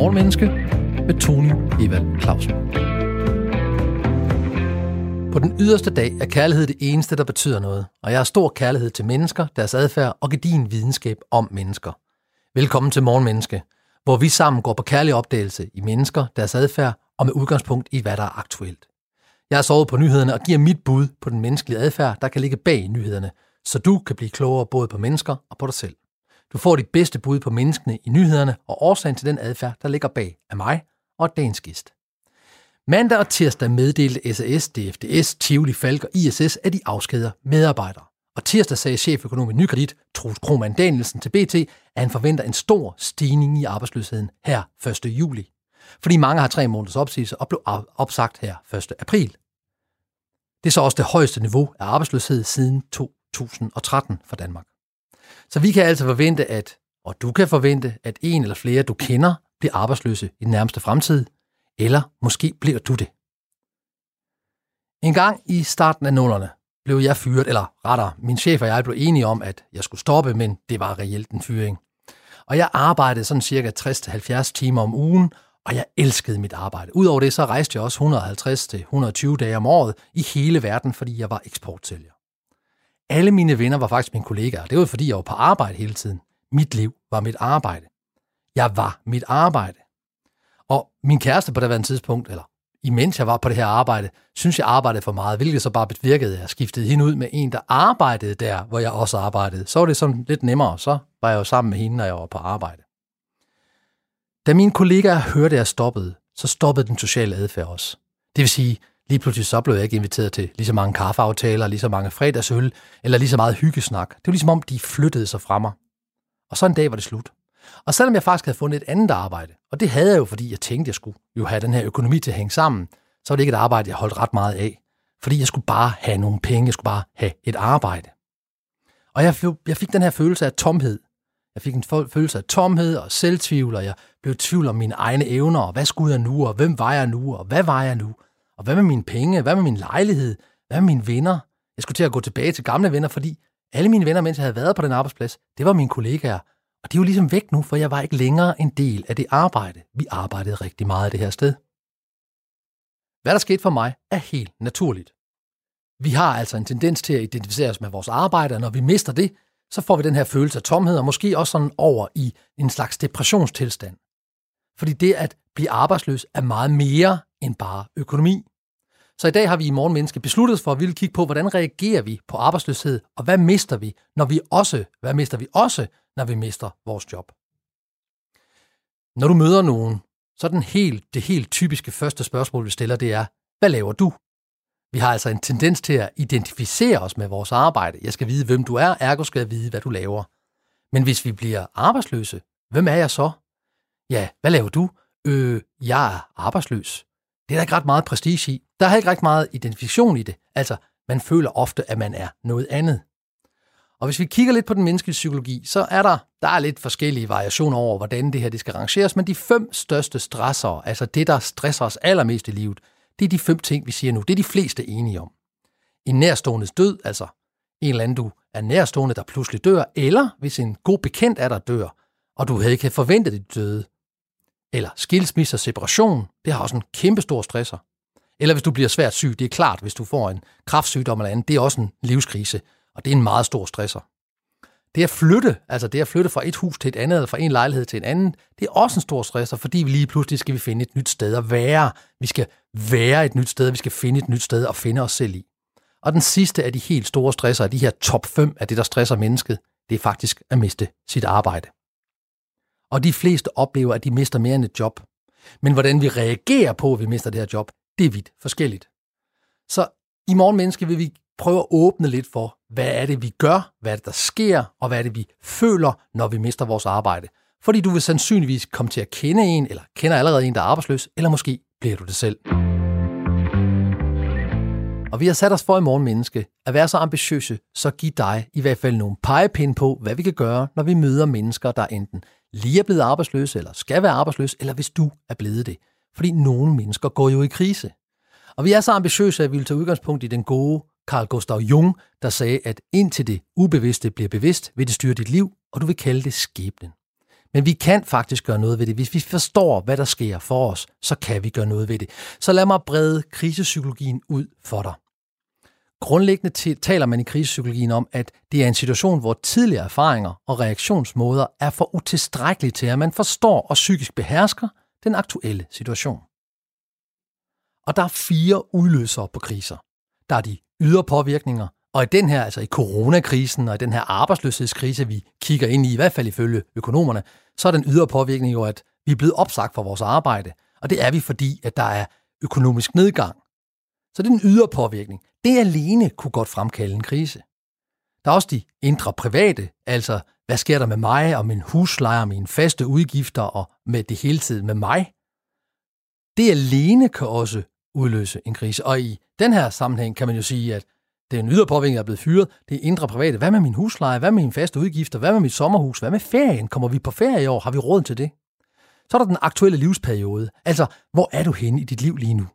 Morgenmenneske med Tony Evald Clausen. På den yderste dag er kærlighed det eneste, der betyder noget, og jeg har stor kærlighed til mennesker, deres adfærd og gedin videnskab om mennesker. Velkommen til Morgenmenneske, hvor vi sammen går på kærlig opdagelse i mennesker, deres adfærd og med udgangspunkt i, hvad der er aktuelt. Jeg har sovet på nyhederne og giver mit bud på den menneskelige adfærd, der kan ligge bag nyhederne, så du kan blive klogere både på mennesker og på dig selv. Du får dit bedste bud på menneskene i nyhederne og årsagen til den adfærd, der ligger bag af mig og dagens gæst. Mandag og tirsdag meddelte SAS, DFDS, Tivoli, Falk og ISS, at de afskeder medarbejdere. Og tirsdag sagde cheføkonom i Nykredit, Troels Krohmann Danielsen til BT, at han forventer en stor stigning i arbejdsløsheden her 1. juli. Fordi mange har tre måneders opsigelse og blev opsagt her 1. april. Det er så også det højeste niveau af arbejdsløshed siden 2013 for Danmark. Så vi kan altså forvente, at, og du kan forvente, at en eller flere, du kender, bliver arbejdsløse i den nærmeste fremtid, eller måske bliver du det. En gang i starten af nullerne blev jeg fyret, eller rettere, min chef og jeg blev enige om, at jeg skulle stoppe, men det var reelt en fyring. Og jeg arbejdede sådan cirka 60-70 timer om ugen, og jeg elskede mit arbejde. Udover det, så rejste jeg også 150-120 dage om året i hele verden, fordi jeg var eksportsælger. Alle mine venner var faktisk mine kollegaer. Det var fordi, jeg var på arbejde hele tiden. Mit liv var mit arbejde. Jeg var mit arbejde. Og min kæreste på det andet tidspunkt, eller imens jeg var på det her arbejde, synes jeg arbejdede for meget, hvilket så bare bevirkede, at jeg skiftede hende ud med en, der arbejdede der, hvor jeg også arbejdede. Så var det sådan lidt nemmere, så var jeg jo sammen med hende, når jeg var på arbejde. Da mine kollegaer hørte, at jeg stoppede, så stoppede den sociale adfærd også. Det vil sige, lige pludselig så blev jeg ikke inviteret til lige så mange kaffeaftaler, lige så mange fredagsøl, eller lige så meget hyggesnak. Det var ligesom om, de flyttede sig fra mig. Og så en dag var det slut. Og selvom jeg faktisk havde fundet et andet arbejde, og det havde jeg jo, fordi jeg tænkte, jeg skulle jo have den her økonomi til at hænge sammen, så var det ikke et arbejde, jeg holdt ret meget af. Fordi jeg skulle bare have nogle penge, jeg skulle bare have et arbejde. Og jeg, jeg fik den her følelse af tomhed. Jeg fik en følelse af tomhed og selvtvivl, og jeg blev i tvivl om mine egne evner, og hvad skulle jeg nu, og hvem var jeg nu, og hvad var jeg nu? Og hvad med mine penge? Hvad med min lejlighed? Hvad med mine venner? Jeg skulle til at gå tilbage til gamle venner, fordi alle mine venner, mens jeg havde været på den arbejdsplads, det var mine kollegaer. Og de er jo ligesom væk nu, for jeg var ikke længere en del af det arbejde. Vi arbejdede rigtig meget af det her sted. Hvad der skete for mig, er helt naturligt. Vi har altså en tendens til at identificere os med vores arbejde, og når vi mister det, så får vi den her følelse af tomhed, og måske også sådan over i en slags depressionstilstand. Fordi det at blive arbejdsløs er meget mere end bare økonomi. Så i dag har vi i Morgenmenneske besluttet os for, at vi vil kigge på, hvordan reagerer vi på arbejdsløshed, og hvad mister vi, når vi også, hvad mister vi også, når vi mister vores job. Når du møder nogen, så er den helt, det helt typiske første spørgsmål, vi stiller, det er, hvad laver du? Vi har altså en tendens til at identificere os med vores arbejde. Jeg skal vide, hvem du er, ergo skal jeg vide, hvad du laver. Men hvis vi bliver arbejdsløse, hvem er jeg så? Ja, hvad laver du? Øh, jeg er arbejdsløs. Det er der ikke ret meget prestige i. Der er ikke ret meget identifikation i det. Altså, man føler ofte, at man er noget andet. Og hvis vi kigger lidt på den menneskelige psykologi, så er der, der er lidt forskellige variationer over, hvordan det her det skal rangeres, men de fem største stressere, altså det, der stresser os allermest i livet, det er de fem ting, vi siger nu. Det er de fleste enige om. En nærståendes død, altså en eller anden, du er nærstående, der pludselig dør, eller hvis en god bekendt er der dør, og du havde ikke forventet, at de døde. Eller skilsmisse og separation, det har også en kæmpe stor stresser. Eller hvis du bliver svært syg, det er klart, hvis du får en kraftsygdom eller andet, det er også en livskrise, og det er en meget stor stresser. Det at flytte, altså det at flytte fra et hus til et andet, eller fra en lejlighed til en anden, det er også en stor stresser, fordi vi lige pludselig skal vi finde et nyt sted at være. Vi skal være et nyt sted, vi skal finde et nyt sted at finde os selv i. Og den sidste af de helt store stresser, de her top 5 af det, der stresser mennesket, det er faktisk at miste sit arbejde. Og de fleste oplever, at de mister mere end et job. Men hvordan vi reagerer på, at vi mister det her job, det er vidt forskelligt. Så i morgen menneske vil vi prøve at åbne lidt for, hvad er det, vi gør, hvad er det, der sker, og hvad er det, vi føler, når vi mister vores arbejde. Fordi du vil sandsynligvis komme til at kende en, eller kender allerede en, der er arbejdsløs, eller måske bliver du det selv. Og vi har sat os for i morgen menneske at være så ambitiøse, så giv dig i hvert fald nogle pegepinde på, hvad vi kan gøre, når vi møder mennesker, der enten lige er blevet arbejdsløs, eller skal være arbejdsløs, eller hvis du er blevet det. Fordi nogle mennesker går jo i krise. Og vi er så ambitiøse, at vi vil tage udgangspunkt i den gode Carl Gustav Jung, der sagde, at indtil det ubevidste bliver bevidst, vil det styre dit liv, og du vil kalde det skæbnen. Men vi kan faktisk gøre noget ved det. Hvis vi forstår, hvad der sker for os, så kan vi gøre noget ved det. Så lad mig brede krisepsykologien ud for dig. Grundlæggende taler man i krisepsykologien om, at det er en situation, hvor tidligere erfaringer og reaktionsmåder er for utilstrækkelige til, at man forstår og psykisk behersker den aktuelle situation. Og der er fire udløsere på kriser. Der er de ydre påvirkninger, og i den her, altså i coronakrisen og i den her arbejdsløshedskrise, vi kigger ind i, i hvert fald ifølge økonomerne, så er den ydre påvirkning jo, at vi er blevet opsagt fra vores arbejde. Og det er vi, fordi at der er økonomisk nedgang. Så det er den ydre påvirkning. Det alene kunne godt fremkalde en krise. Der er også de indre private, altså hvad sker der med mig og min husleje og mine faste udgifter og med det hele tiden med mig. Det alene kan også udløse en krise. Og i den her sammenhæng kan man jo sige, at det er en ydre påvirkning, der er blevet fyret. Det er indre private. Hvad med min husleje? Hvad med mine faste udgifter? Hvad med mit sommerhus? Hvad med ferien? Kommer vi på ferie i år? Har vi råd til det? Så er der den aktuelle livsperiode. Altså, hvor er du henne i dit liv lige nu?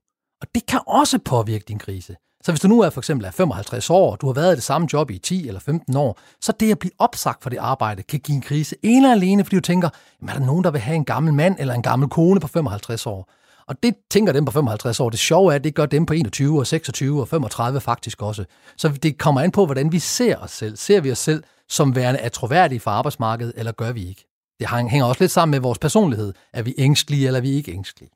Og det kan også påvirke din krise. Så hvis du nu er for eksempel er 55 år, og du har været i det samme job i 10 eller 15 år, så det at blive opsagt for det arbejde kan give en krise. En eller alene, fordi du tænker, jamen, er der nogen, der vil have en gammel mand eller en gammel kone på 55 år? Og det tænker dem på 55 år. Det sjove er, at det gør dem på 21 og 26 og 35 faktisk også. Så det kommer an på, hvordan vi ser os selv. Ser vi os selv som værende atroværdige for arbejdsmarkedet, eller gør vi ikke? Det hænger også lidt sammen med vores personlighed. Er vi ængstlige, eller er vi ikke ængstlige?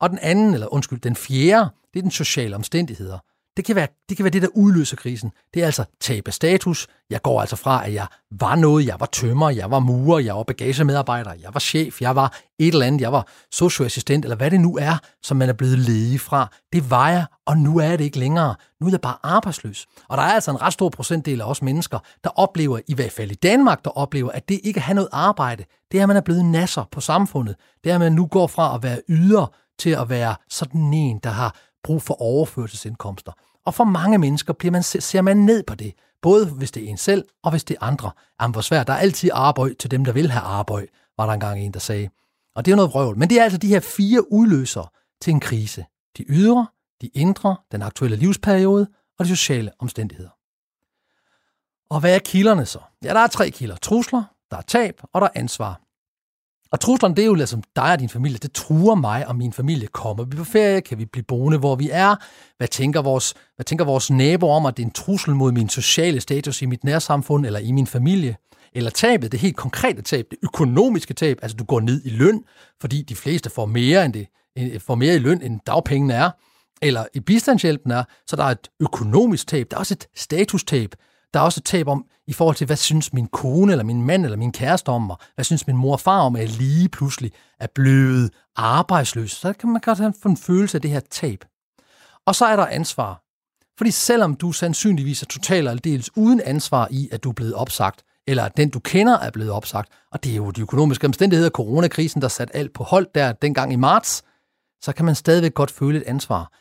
Og den anden, eller undskyld, den fjerde, det er den sociale omstændigheder. Det kan, være, det kan være det, der udløser krisen. Det er altså tab af status. Jeg går altså fra, at jeg var noget. Jeg var tømmer, jeg var murer, jeg var bagagemedarbejder, jeg var chef, jeg var et eller andet, jeg var socioassistent, eller hvad det nu er, som man er blevet ledig fra. Det var jeg, og nu er det ikke længere. Nu er jeg bare arbejdsløs. Og der er altså en ret stor procentdel af os mennesker, der oplever, i hvert fald i Danmark, der oplever, at det ikke at have noget arbejde, det er, at man er blevet nasser på samfundet. Det er, at man nu går fra at være yder til at være sådan en, der har brug for overførselsindkomster. Og for mange mennesker bliver man, ser man ned på det, både hvis det er en selv, og hvis det er andre. Jamen, hvor svært. Der er altid arbejde til dem, der vil have arbejde, var der engang en, der sagde. Og det er noget vrøvl. Men det er altså de her fire udløser til en krise. De ydre, de indre, den aktuelle livsperiode og de sociale omstændigheder. Og hvad er kilderne så? Ja, der er tre kilder. Trusler, der er tab, og der er ansvar. Og truslerne, det er jo ligesom dig og din familie. Det truer mig og min familie. Kommer vi på ferie? Kan vi blive boende, hvor vi er? Hvad tænker vores, hvad tænker vores naboer om, at det er en trussel mod min sociale status i mit nærsamfund eller i min familie? Eller tabet, det helt konkrete tab, det økonomiske tab, altså du går ned i løn, fordi de fleste får mere, end det, får mere i løn, end dagpengene er, eller i bistandshjælpen er, så der er et økonomisk tab, der er også et statustab, der er også et tab om, i forhold til, hvad synes min kone, eller min mand, eller min kæreste om mig? Hvad synes min mor og far om, at jeg lige pludselig er blevet arbejdsløs? Så kan man godt have en følelse af det her tab. Og så er der ansvar. Fordi selvom du sandsynligvis er totalt aldeles uden ansvar i, at du er blevet opsagt, eller at den, du kender, er blevet opsagt, og det er jo de økonomiske omstændigheder, coronakrisen, der satte alt på hold der dengang i marts, så kan man stadigvæk godt føle et ansvar.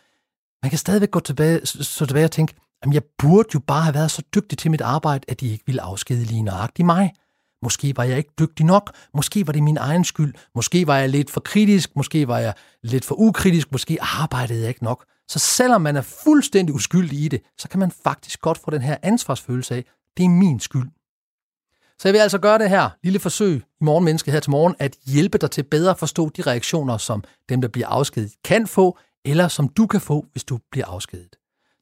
Man kan stadigvæk gå tilbage, så tilbage og tænke, Jamen, jeg burde jo bare have været så dygtig til mit arbejde, at de ikke ville afskede lige nøjagtigt mig. Måske var jeg ikke dygtig nok, måske var det min egen skyld, måske var jeg lidt for kritisk, måske var jeg lidt for ukritisk, måske arbejdede jeg ikke nok. Så selvom man er fuldstændig uskyldig i det, så kan man faktisk godt få den her ansvarsfølelse af, det er min skyld. Så jeg vil altså gøre det her lille forsøg i Morgenmenneske her til morgen, at hjælpe dig til bedre at forstå de reaktioner, som dem, der bliver afskedet, kan få, eller som du kan få, hvis du bliver afskedet.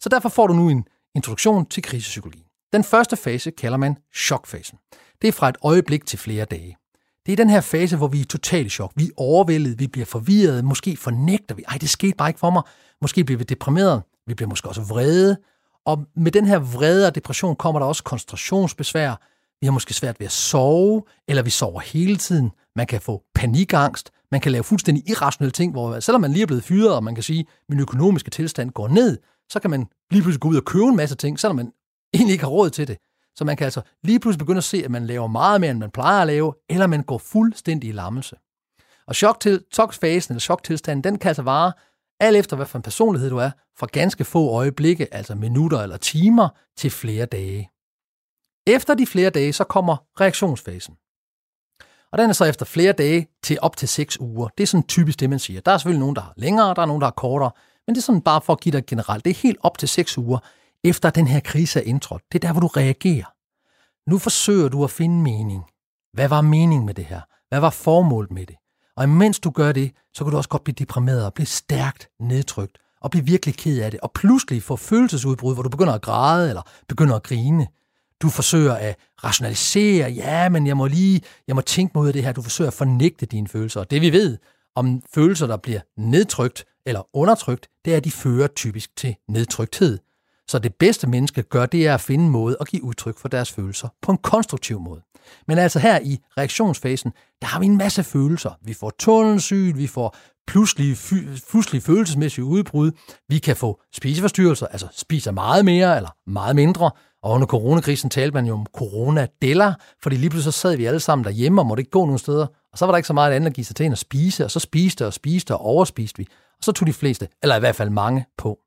Så derfor får du nu en introduktion til krisepsykologi. Den første fase kalder man chokfasen. Det er fra et øjeblik til flere dage. Det er den her fase, hvor vi er totalt chok. Vi er overvældet, vi bliver forvirret, måske fornægter vi, ej, det skete bare ikke for mig. Måske bliver vi deprimeret, vi bliver måske også vrede. Og med den her vrede og depression kommer der også koncentrationsbesvær. Vi har måske svært ved at sove, eller vi sover hele tiden. Man kan få panikangst, man kan lave fuldstændig irrationelle ting, hvor selvom man lige er blevet fyret, og man kan sige, at min økonomiske tilstand går ned, så kan man lige pludselig gå ud og købe en masse ting, selvom man egentlig ikke har råd til det. Så man kan altså lige pludselig begynde at se, at man laver meget mere, end man plejer at lave, eller man går fuldstændig i lammelse. Og chok til, eller choktilstanden, den kan altså vare alt efter, hvad for en personlighed du er, fra ganske få øjeblikke, altså minutter eller timer, til flere dage. Efter de flere dage, så kommer reaktionsfasen. Og den er så efter flere dage til op til 6 uger. Det er sådan typisk det, man siger. Der er selvfølgelig nogen, der har længere, der er nogen, der har kortere. Men det er sådan bare for at give dig generelt. Det er helt op til 6 uger, efter den her krise er indtrådt. Det er der, hvor du reagerer. Nu forsøger du at finde mening. Hvad var mening med det her? Hvad var formålet med det? Og imens du gør det, så kan du også godt blive deprimeret og blive stærkt nedtrykt og blive virkelig ked af det, og pludselig få følelsesudbrud, hvor du begynder at græde eller begynder at grine. Du forsøger at rationalisere, ja, men jeg må lige, jeg må tænke mig ud af det her. Du forsøger at fornægte dine følelser. Og det vi ved om følelser, der bliver nedtrykt eller undertrykt, det er, at de fører typisk til nedtrykthed. Så det bedste menneske gør, det er at finde en måde at give udtryk for deres følelser på en konstruktiv måde. Men altså her i reaktionsfasen, der har vi en masse følelser. Vi får tunnelsyn, vi får pludselig, pludselig følelsesmæssige udbrud. Vi kan få spiseforstyrrelser, altså spiser meget mere eller meget mindre. Og under coronakrisen talte man jo om coronadeller, fordi lige pludselig så sad vi alle sammen derhjemme og måtte ikke gå nogen steder. Og så var der ikke så meget andet at give sig til end at spise, og så spiste og spiste og overspiste vi. Så tog de fleste, eller i hvert fald mange, på.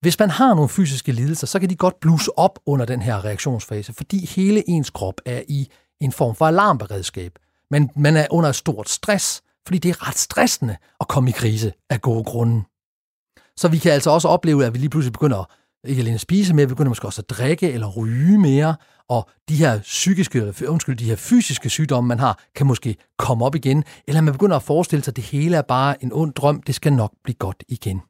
Hvis man har nogle fysiske lidelser, så kan de godt bluse op under den her reaktionsfase, fordi hele ens krop er i en form for alarmberedskab. Men man er under et stort stress, fordi det er ret stressende at komme i krise af gode grunde. Så vi kan altså også opleve, at vi lige pludselig begynder ikke alene at spise mere, vi begynder måske også at drikke eller ryge mere, og de her psykiske, undskyld, de her fysiske sygdomme, man har, kan måske komme op igen, eller man begynder at forestille sig, at det hele er bare en ond drøm, det skal nok blive godt igen.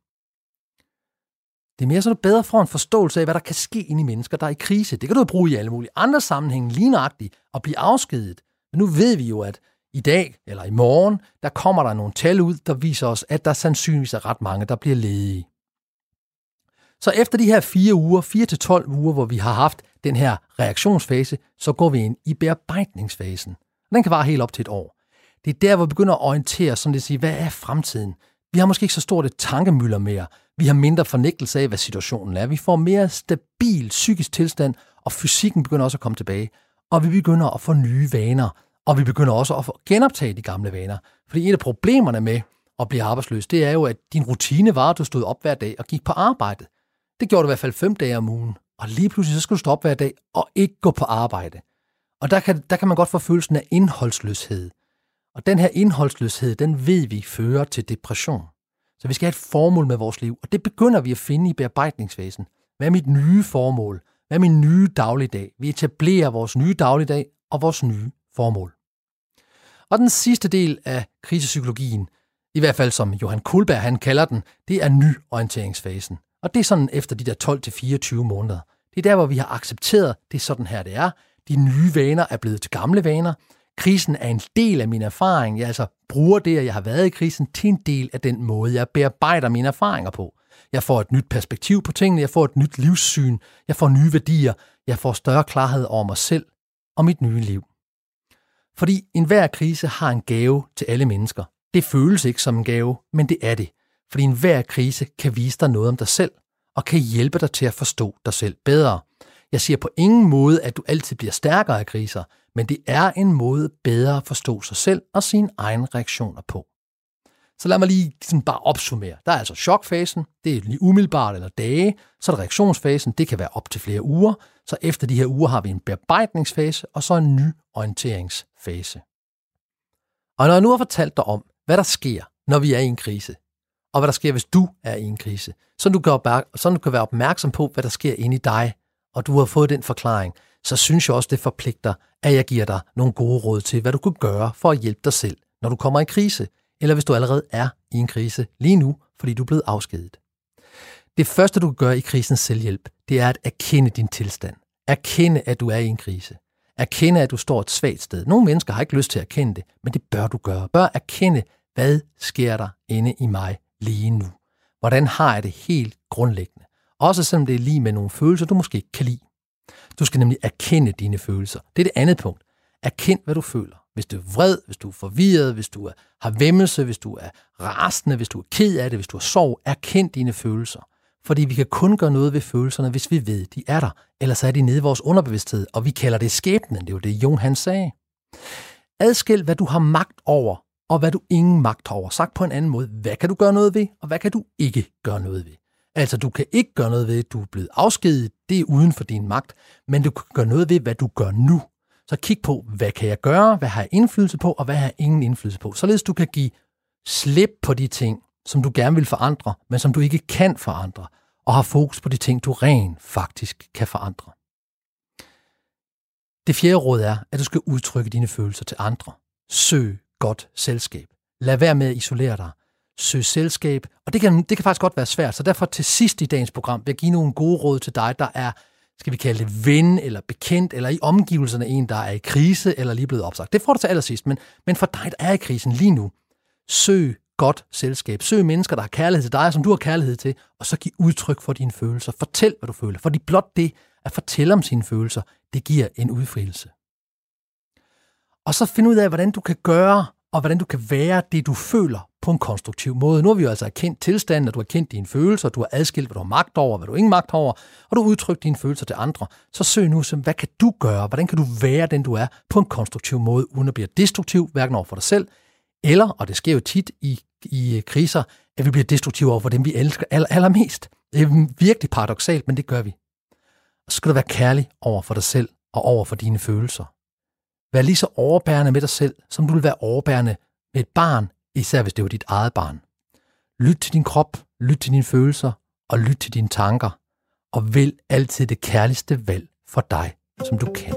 Det er mere sådan, bedre for en forståelse af, hvad der kan ske inde i mennesker, der er i krise. Det kan du bruge i alle mulige andre sammenhænge, lige nøjagtigt, at blive afskedet. Men nu ved vi jo, at i dag eller i morgen, der kommer der nogle tal ud, der viser os, at der sandsynligvis er ret mange, der bliver ledige. Så efter de her fire uger, 4 til 12 uger, hvor vi har haft den her reaktionsfase, så går vi ind i bearbejdningsfasen. Den kan vare helt op til et år. Det er der, hvor vi begynder at orientere, sådan det sige, hvad er fremtiden? Vi har måske ikke så stort et tankemøller mere. Vi har mindre fornægtelse af, hvad situationen er. Vi får mere stabil psykisk tilstand, og fysikken begynder også at komme tilbage. Og vi begynder at få nye vaner, og vi begynder også at genoptage de gamle vaner. Fordi et af problemerne med at blive arbejdsløs, det er jo, at din rutine var, at du stod op hver dag og gik på arbejde. Det gjorde du i hvert fald fem dage om ugen. Og lige pludselig så skal du stå op hver dag og ikke gå på arbejde. Og der kan, der kan man godt få følelsen af indholdsløshed. Og den her indholdsløshed, den ved vi fører til depression. Så vi skal have et formål med vores liv, og det begynder vi at finde i bearbejdningsfasen. Hvad er mit nye formål? Hvad er min nye dagligdag? Vi etablerer vores nye dagligdag og vores nye formål. Og den sidste del af krisepsykologien, i hvert fald som Johan Kulberg han kalder den, det er nyorienteringsfasen. Og det er sådan efter de der 12-24 måneder. Det er der, hvor vi har accepteret, det er sådan her, det er. De nye vaner er blevet til gamle vaner. Krisen er en del af min erfaring. Jeg altså bruger det, at jeg har været i krisen, til en del af den måde, jeg bearbejder mine erfaringer på. Jeg får et nyt perspektiv på tingene, jeg får et nyt livssyn, jeg får nye værdier, jeg får større klarhed over mig selv og mit nye liv. Fordi enhver krise har en gave til alle mennesker. Det føles ikke som en gave, men det er det. Fordi enhver krise kan vise dig noget om dig selv, og kan hjælpe dig til at forstå dig selv bedre. Jeg siger på ingen måde, at du altid bliver stærkere af kriser, men det er en måde bedre at forstå sig selv og sine egne reaktioner på. Så lad mig lige sådan bare opsummere. Der er altså chokfasen, det er lige umiddelbart eller dage. Så er der reaktionsfasen, det kan være op til flere uger. Så efter de her uger har vi en bearbejdningsfase, og så en ny orienteringsfase. Og når jeg nu har fortalt dig om, hvad der sker, når vi er i en krise, og hvad der sker, hvis du er i en krise, så du kan, så du kan være opmærksom på, hvad der sker inde i dig, og du har fået den forklaring, så synes jeg også, det forpligter, at jeg giver dig nogle gode råd til, hvad du kan gøre for at hjælpe dig selv, når du kommer i krise, eller hvis du allerede er i en krise lige nu, fordi du er blevet afskedet. Det første, du kan gøre i krisens selvhjælp, det er at erkende din tilstand. Erkende, at du er i en krise. Erkende, at du står et svagt sted. Nogle mennesker har ikke lyst til at erkende det, men det bør du gøre. Bør erkende, hvad sker der inde i mig lige nu? Hvordan har jeg det helt grundlæggende? Også selvom det er lige med nogle følelser, du måske ikke kan lide. Du skal nemlig erkende dine følelser. Det er det andet punkt. Erkend, hvad du føler. Hvis du er vred, hvis du er forvirret, hvis du er, har vemmelse, hvis du er rasende, hvis du er ked af det, hvis du er sorg, erkend dine følelser. Fordi vi kan kun gøre noget ved følelserne, hvis vi ved, de er der. Ellers er de nede i vores underbevidsthed, og vi kalder det skæbnen. Det er jo det, Jung han sagde. Adskil, hvad du har magt over, og hvad du ingen magt har over. Sagt på en anden måde, hvad kan du gøre noget ved, og hvad kan du ikke gøre noget ved. Altså, du kan ikke gøre noget ved, at du er blevet afskediget. Det er uden for din magt. Men du kan gøre noget ved, hvad du gør nu. Så kig på, hvad kan jeg gøre, hvad har jeg indflydelse på, og hvad har jeg ingen indflydelse på. Således du kan give slip på de ting, som du gerne vil forandre, men som du ikke kan forandre, og har fokus på de ting, du rent faktisk kan forandre. Det fjerde råd er, at du skal udtrykke dine følelser til andre. Søg godt selskab. Lad være med at isolere dig. Søg selskab, og det kan, det kan faktisk godt være svært, så derfor til sidst i dagens program vil jeg give nogle gode råd til dig, der er, skal vi kalde det ven eller bekendt, eller i omgivelserne en, der er i krise eller lige blevet opsagt. Det får du til allersidst, men, men for dig, der er i krisen lige nu, søg godt selskab. Søg mennesker, der har kærlighed til dig, som du har kærlighed til, og så giv udtryk for dine følelser. Fortæl, hvad du føler, fordi blot det at fortælle om sine følelser, det giver en udfrielse. Og så finde ud af, hvordan du kan gøre, og hvordan du kan være det, du føler på en konstruktiv måde. Nu har vi jo altså erkendt tilstanden, at du har kendt dine følelser, du har adskilt, hvad du har magt over, hvad du ingen magt over, og du har udtrykt dine følelser til andre. Så søg nu, som, hvad kan du gøre? Hvordan kan du være den, du er, på en konstruktiv måde, uden at blive destruktiv, hverken over for dig selv, eller, og det sker jo tit i, i øh, kriser, at vi bliver destruktive over for dem, vi elsker aller, allermest. Det er virkelig paradoxalt, men det gør vi. Og så skal du være kærlig over for dig selv og over for dine følelser. Vær lige så overbærende med dig selv, som du vil være overbærende med et barn, især hvis det var dit eget barn. Lyt til din krop, lyt til dine følelser og lyt til dine tanker, og vælg altid det kærligste valg for dig, som du kan.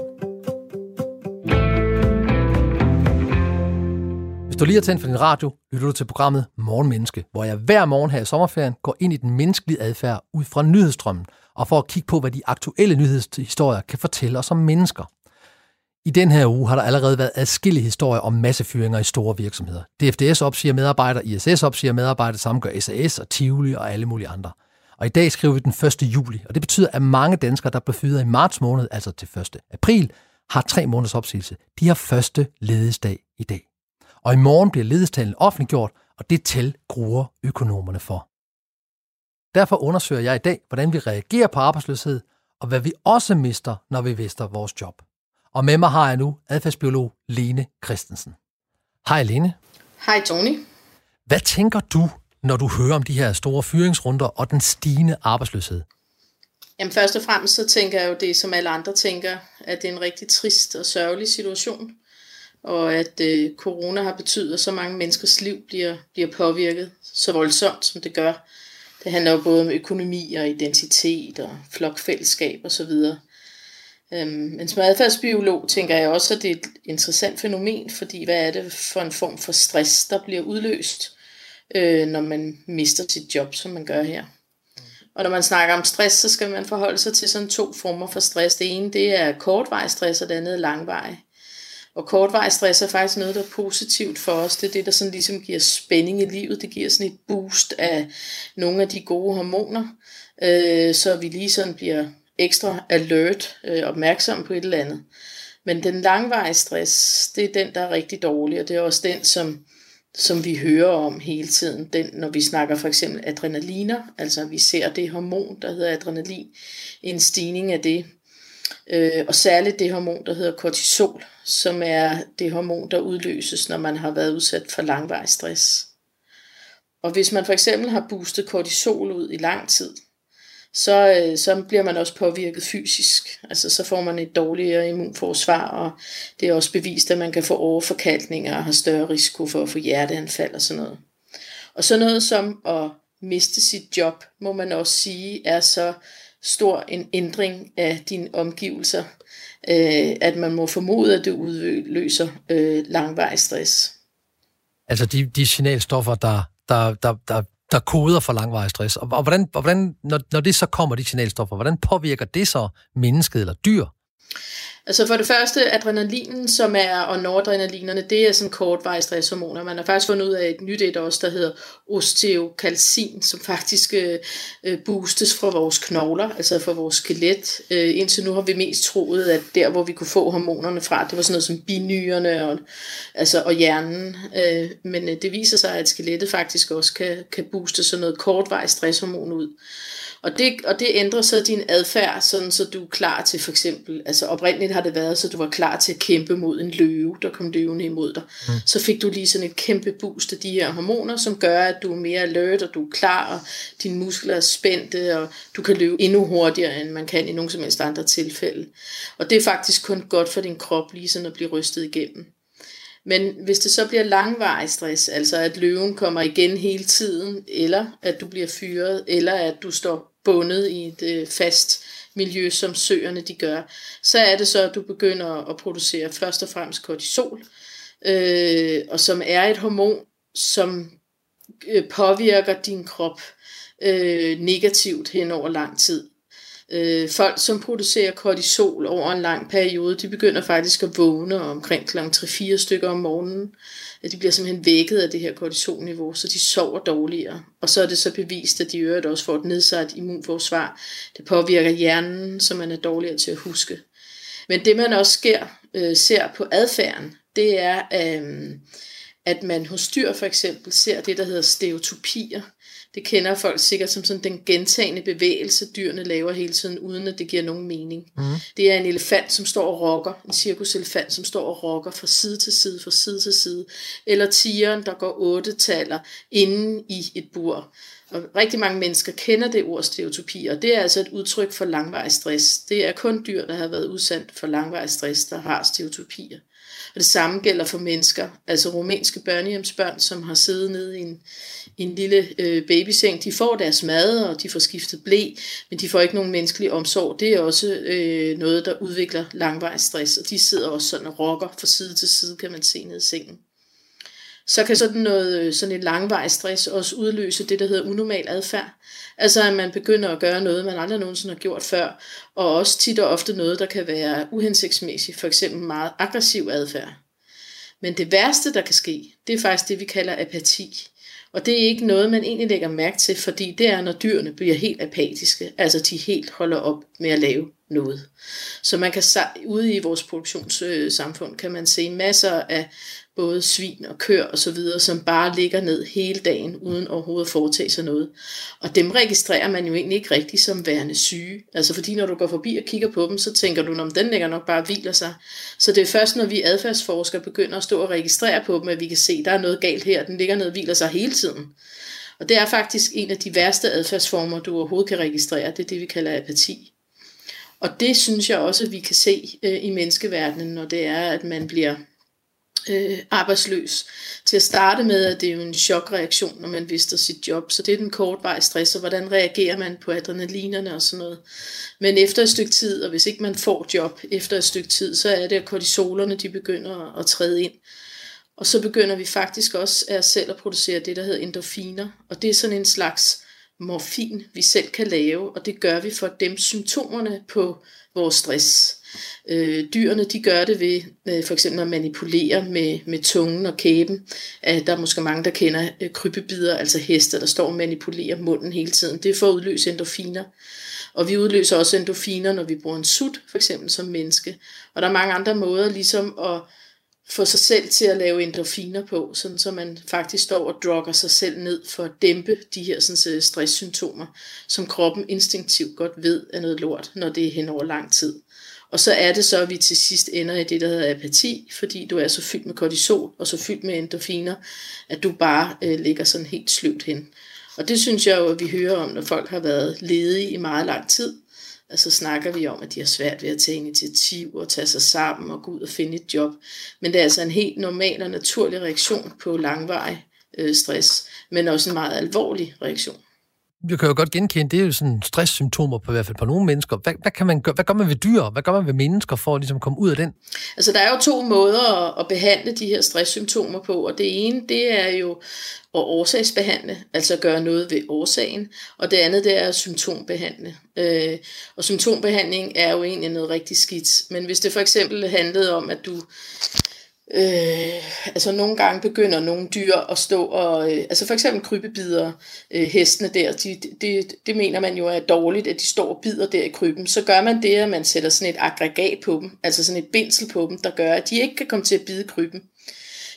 Hvis du lige har tændt for din radio, lytter du til programmet Morgenmenneske, hvor jeg hver morgen her i sommerferien går ind i den menneskelige adfærd ud fra nyhedsstrømmen, og for at kigge på, hvad de aktuelle nyhedshistorier kan fortælle os om mennesker. I den her uge har der allerede været adskillige historier om massefyringer i store virksomheder. DFDS opsiger medarbejdere, ISS opsiger medarbejdere, samme gør SAS og Tivoli og alle mulige andre. Og i dag skriver vi den 1. juli, og det betyder, at mange danskere, der blev fyret i marts måned, altså til 1. april, har tre måneders opsigelse. De har første ledesdag i dag. Og i morgen bliver ledestalen offentliggjort, og det tal gruer økonomerne for. Derfor undersøger jeg i dag, hvordan vi reagerer på arbejdsløshed, og hvad vi også mister, når vi mister vores job. Og med mig har jeg nu adfærdsbiolog Lene Christensen. Hej Lene. Hej Tony. Hvad tænker du, når du hører om de her store fyringsrunder og den stigende arbejdsløshed? Jamen først og fremmest så tænker jeg jo det, som alle andre tænker, at det er en rigtig trist og sørgelig situation, og at øh, corona har betydet, at så mange menneskers liv bliver, bliver påvirket så voldsomt, som det gør. Det handler jo både om økonomi og identitet og flokfællesskab osv. Øhm, men som adfærdsbiolog tænker jeg også, at det er et interessant fænomen, fordi hvad er det for en form for stress, der bliver udløst, øh, når man mister sit job, som man gør her. Og når man snakker om stress, så skal man forholde sig til sådan to former for stress. Det ene, det er kortvarig stress, og det andet er langvarig. Og kortvarig stress er faktisk noget, der er positivt for os. Det er det, der sådan ligesom giver spænding i livet. Det giver sådan et boost af nogle af de gode hormoner, øh, så vi lige sådan bliver ekstra alert, øh, opmærksom på et eller andet. Men den langvarige stress, det er den, der er rigtig dårlig, og det er også den, som, som vi hører om hele tiden. Den, når vi snakker for eksempel adrenaliner, altså vi ser det hormon, der hedder adrenalin, en stigning af det. Øh, og særligt det hormon, der hedder kortisol, som er det hormon, der udløses, når man har været udsat for langvarig stress. Og hvis man for eksempel har boostet kortisol ud i lang tid, så, øh, så bliver man også påvirket fysisk. Altså så får man et dårligere immunforsvar, og det er også bevist, at man kan få overforkalkninger og har større risiko for at få hjerteanfald og sådan noget. Og sådan noget som at miste sit job, må man også sige, er så stor en ændring af dine omgivelser, øh, at man må formode, at det udløser øh, langvarig stress. Altså de, de signalstoffer, der, der, der, der der koder for langvarig stress. Og, og hvordan, og hvordan når, når det så kommer, de signalstoffer, hvordan påvirker det så mennesket eller dyr? Altså for det første, adrenalinen, som er, og noradrenalinerne, det er sådan kortvarige stresshormoner. Man har faktisk fundet ud af et nyt et også, der hedder osteokalcin, som faktisk øh, øh, boostes fra vores knogler, altså fra vores skelet. Øh, indtil nu har vi mest troet, at der, hvor vi kunne få hormonerne fra, det var sådan noget som binyrerne og, altså, og hjernen. Øh, men øh, det viser sig, at skelettet faktisk også kan, kan booste sådan noget kortvarigt stresshormon ud. Og det, og det ændrer så din adfærd, sådan så du er klar til for eksempel, altså oprindeligt har det været, så du var klar til at kæmpe mod en løve, der kom løvende imod dig. Mm. Så fik du lige sådan et kæmpe boost af de her hormoner, som gør, at du er mere alert, og du er klar, og dine muskler er spændte, og du kan løbe endnu hurtigere, end man kan i nogen som helst andre tilfælde. Og det er faktisk kun godt for din krop, lige sådan at blive rystet igennem. Men hvis det så bliver langvarig stress, altså at løven kommer igen hele tiden, eller at du bliver fyret, eller at du står bundet i et øh, fast miljø, som søerne de gør, så er det så, at du begynder at producere først og fremmest kortisol, øh, og som er et hormon, som øh, påvirker din krop øh, negativt hen over lang tid. Øh, folk, som producerer kortisol over en lang periode, de begynder faktisk at vågne omkring kl. 3-4 stykker om morgenen. At de bliver simpelthen vækket af det her kortisolniveau, så de sover dårligere. Og så er det så bevist, at de øvrigt også får et nedsat immunforsvar. Det påvirker hjernen, så man er dårligere til at huske. Men det man også sker, øh, ser på adfærden, det er, øh, at man hos dyr for eksempel ser det, der hedder stereotopier. Det kender folk sikkert som sådan den gentagende bevægelse, dyrene laver hele tiden, uden at det giver nogen mening. Mm. Det er en elefant, som står og rokker, en cirkuselefant, som står og rokker fra side til side, fra side til side, eller tigeren, der går otte taler inde i et bur. Og rigtig mange mennesker kender det ord stereotopi, og det er altså et udtryk for langvarig stress. Det er kun dyr, der har været udsat for langvarig stress, der har stereotopier. Og det samme gælder for mennesker, altså rumænske børnehjemsbørn, som har siddet nede i en, en lille øh, babyseng. De får deres mad, og de får skiftet blæ, men de får ikke nogen menneskelig omsorg. Det er også øh, noget, der udvikler langvarig stress, og de sidder også sådan og rokker fra side til side, kan man se nede i sengen så kan sådan, noget, øh, sådan et langvarig stress også udløse det, der hedder unormal adfærd. Altså at man begynder at gøre noget, man aldrig nogensinde har gjort før, og også tit og ofte noget, der kan være uhensigtsmæssigt, for eksempel meget aggressiv adfærd. Men det værste, der kan ske, det er faktisk det, vi kalder apati. Og det er ikke noget, man egentlig lægger mærke til, fordi det er, når dyrene bliver helt apatiske, altså de helt holder op med at lave noget. Så man kan ude i vores produktionssamfund kan man se masser af både svin og køer og så videre, som bare ligger ned hele dagen, uden overhovedet at foretage sig noget. Og dem registrerer man jo egentlig ikke rigtigt som værende syge. Altså fordi når du går forbi og kigger på dem, så tænker du, om den ligger nok bare og hviler sig. Så det er først, når vi adfærdsforskere begynder at stå og registrere på dem, at vi kan se, at der er noget galt her, den ligger ned og hviler sig hele tiden. Og det er faktisk en af de værste adfærdsformer, du overhovedet kan registrere. Det er det, vi kalder apati. Og det synes jeg også, at vi kan se øh, i menneskeverdenen, når det er, at man bliver øh, arbejdsløs. Til at starte med, at det er jo en chokreaktion, når man mister sit job, så det er den kortvarige stress, og hvordan reagerer man på adrenalinerne og sådan noget. Men efter et stykke tid, og hvis ikke man får job efter et stykke tid, så er det, at kortisolerne de begynder at træde ind. Og så begynder vi faktisk også at selv at producere det, der hedder endorfiner, og det er sådan en slags morfin, vi selv kan lave, og det gør vi for dem symptomerne på vores stress. Øh, dyrene de gør det ved øh, for eksempel at manipulere med, med tungen og kæben. Øh, der er måske mange, der kender øh, krybebider, altså heste, der står og manipulerer munden hele tiden. Det er for at udløse endorfiner. Og vi udløser også endorfiner, når vi bruger en sut, for eksempel som menneske. Og der er mange andre måder ligesom at få sig selv til at lave endorfiner på, sådan så man faktisk står og drukker sig selv ned for at dæmpe de her sådan, øh, stresssymptomer, som kroppen instinktivt godt ved er noget lort, når det er hen over lang tid. Og så er det så, at vi til sidst ender i det, der hedder apati, fordi du er så fyldt med kortisol og så fyldt med endorfiner, at du bare øh, ligger sådan helt sløvt hen. Og det synes jeg jo, at vi hører om, når folk har været ledige i meget lang tid. Altså snakker vi om, at de har svært ved at tage initiativ og tage sig sammen og gå ud og finde et job. Men det er altså en helt normal og naturlig reaktion på langvarig øh, stress, men også en meget alvorlig reaktion jeg kan jo godt genkende, det er jo sådan stresssymptomer på i hvert fald på nogle mennesker. Hvad, hvad, kan man gøre, hvad gør man ved dyr? Hvad gør man ved mennesker for at ligesom komme ud af den? Altså der er jo to måder at, at behandle de her stresssymptomer på, og det ene det er jo at årsagsbehandle, altså gøre noget ved årsagen, og det andet det er at symptombehandle. Øh, og symptombehandling er jo egentlig noget rigtig skidt, men hvis det for eksempel handlede om, at du Øh, altså nogle gange begynder nogle dyr at stå og, øh, altså for eksempel krybebider, øh, hestene der, de, det, det mener man jo er dårligt, at de står og bider der i kryben. Så gør man det, at man sætter sådan et aggregat på dem, altså sådan et bindsel på dem, der gør, at de ikke kan komme til at bide kryben.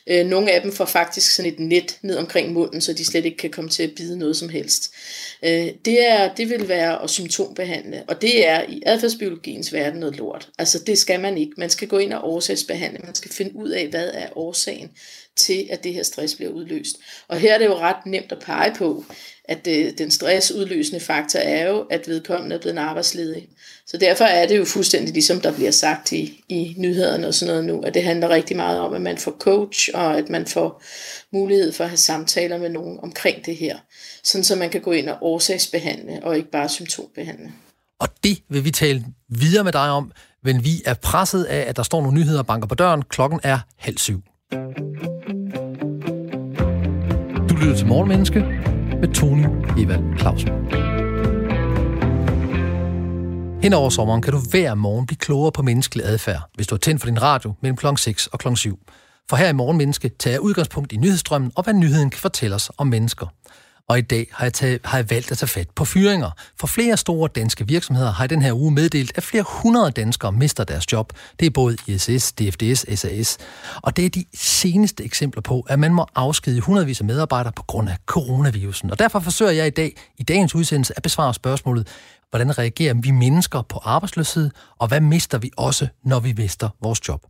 Øh, nogle af dem får faktisk sådan et net ned omkring munden, så de slet ikke kan komme til at bide noget som helst. Øh, det, er, det vil være at symptombehandle, og det er i adfærdsbiologiens verden noget lort. Altså det skal man ikke. Man skal gå ind og årsagsbehandle. Man skal finde ud af, hvad er årsagen til, at det her stress bliver udløst. Og her er det jo ret nemt at pege på, at det, den stressudløsende faktor er jo, at vedkommende er blevet arbejdsledig. Så derfor er det jo fuldstændig ligesom der bliver sagt i, i nyhederne og sådan noget nu, at det handler rigtig meget om, at man får coach, og at man får mulighed for at have samtaler med nogen omkring det her, sådan så man kan gå ind og årsagsbehandle, og ikke bare symptombehandle. Og det vil vi tale videre med dig om, men vi er presset af, at der står nogle nyheder og banker på døren. Klokken er halv syv. Du lytter til Morgenmenneske med Tony Evald Clausen. Hen over sommeren kan du hver morgen blive klogere på menneskelig adfærd, hvis du er tændt for din radio mellem kl. 6 og kl. 7. For her i Morgenmenneske tager jeg udgangspunkt i nyhedsstrømmen og hvad nyheden kan fortælle os om mennesker. Og i dag har jeg, taget, har jeg valgt at tage fat på fyringer. For flere store danske virksomheder har i den her uge meddelt, at flere hundrede danskere mister deres job. Det er både ISS, DFDS, SAS. Og det er de seneste eksempler på, at man må afskedige hundredvis af medarbejdere på grund af coronavirusen. Og derfor forsøger jeg i dag, i dagens udsendelse, at besvare spørgsmålet, Hvordan reagerer vi mennesker på arbejdsløshed, og hvad mister vi også, når vi mister vores job?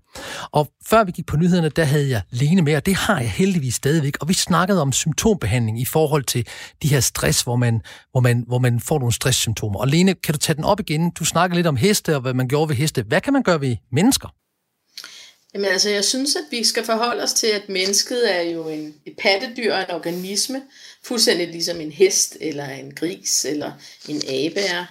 Og før vi gik på nyhederne, der havde jeg Lene med, og det har jeg heldigvis stadigvæk, og vi snakkede om symptombehandling i forhold til de her stress, hvor man, hvor man, hvor man får nogle stresssymptomer. Og Lene, kan du tage den op igen? Du snakker lidt om heste, og hvad man gjorde ved heste. Hvad kan man gøre ved mennesker? Jamen altså, jeg synes, at vi skal forholde os til, at mennesket er jo en, et pattedyr og en organisme, fuldstændig ligesom en hest, eller en gris, eller en abe er.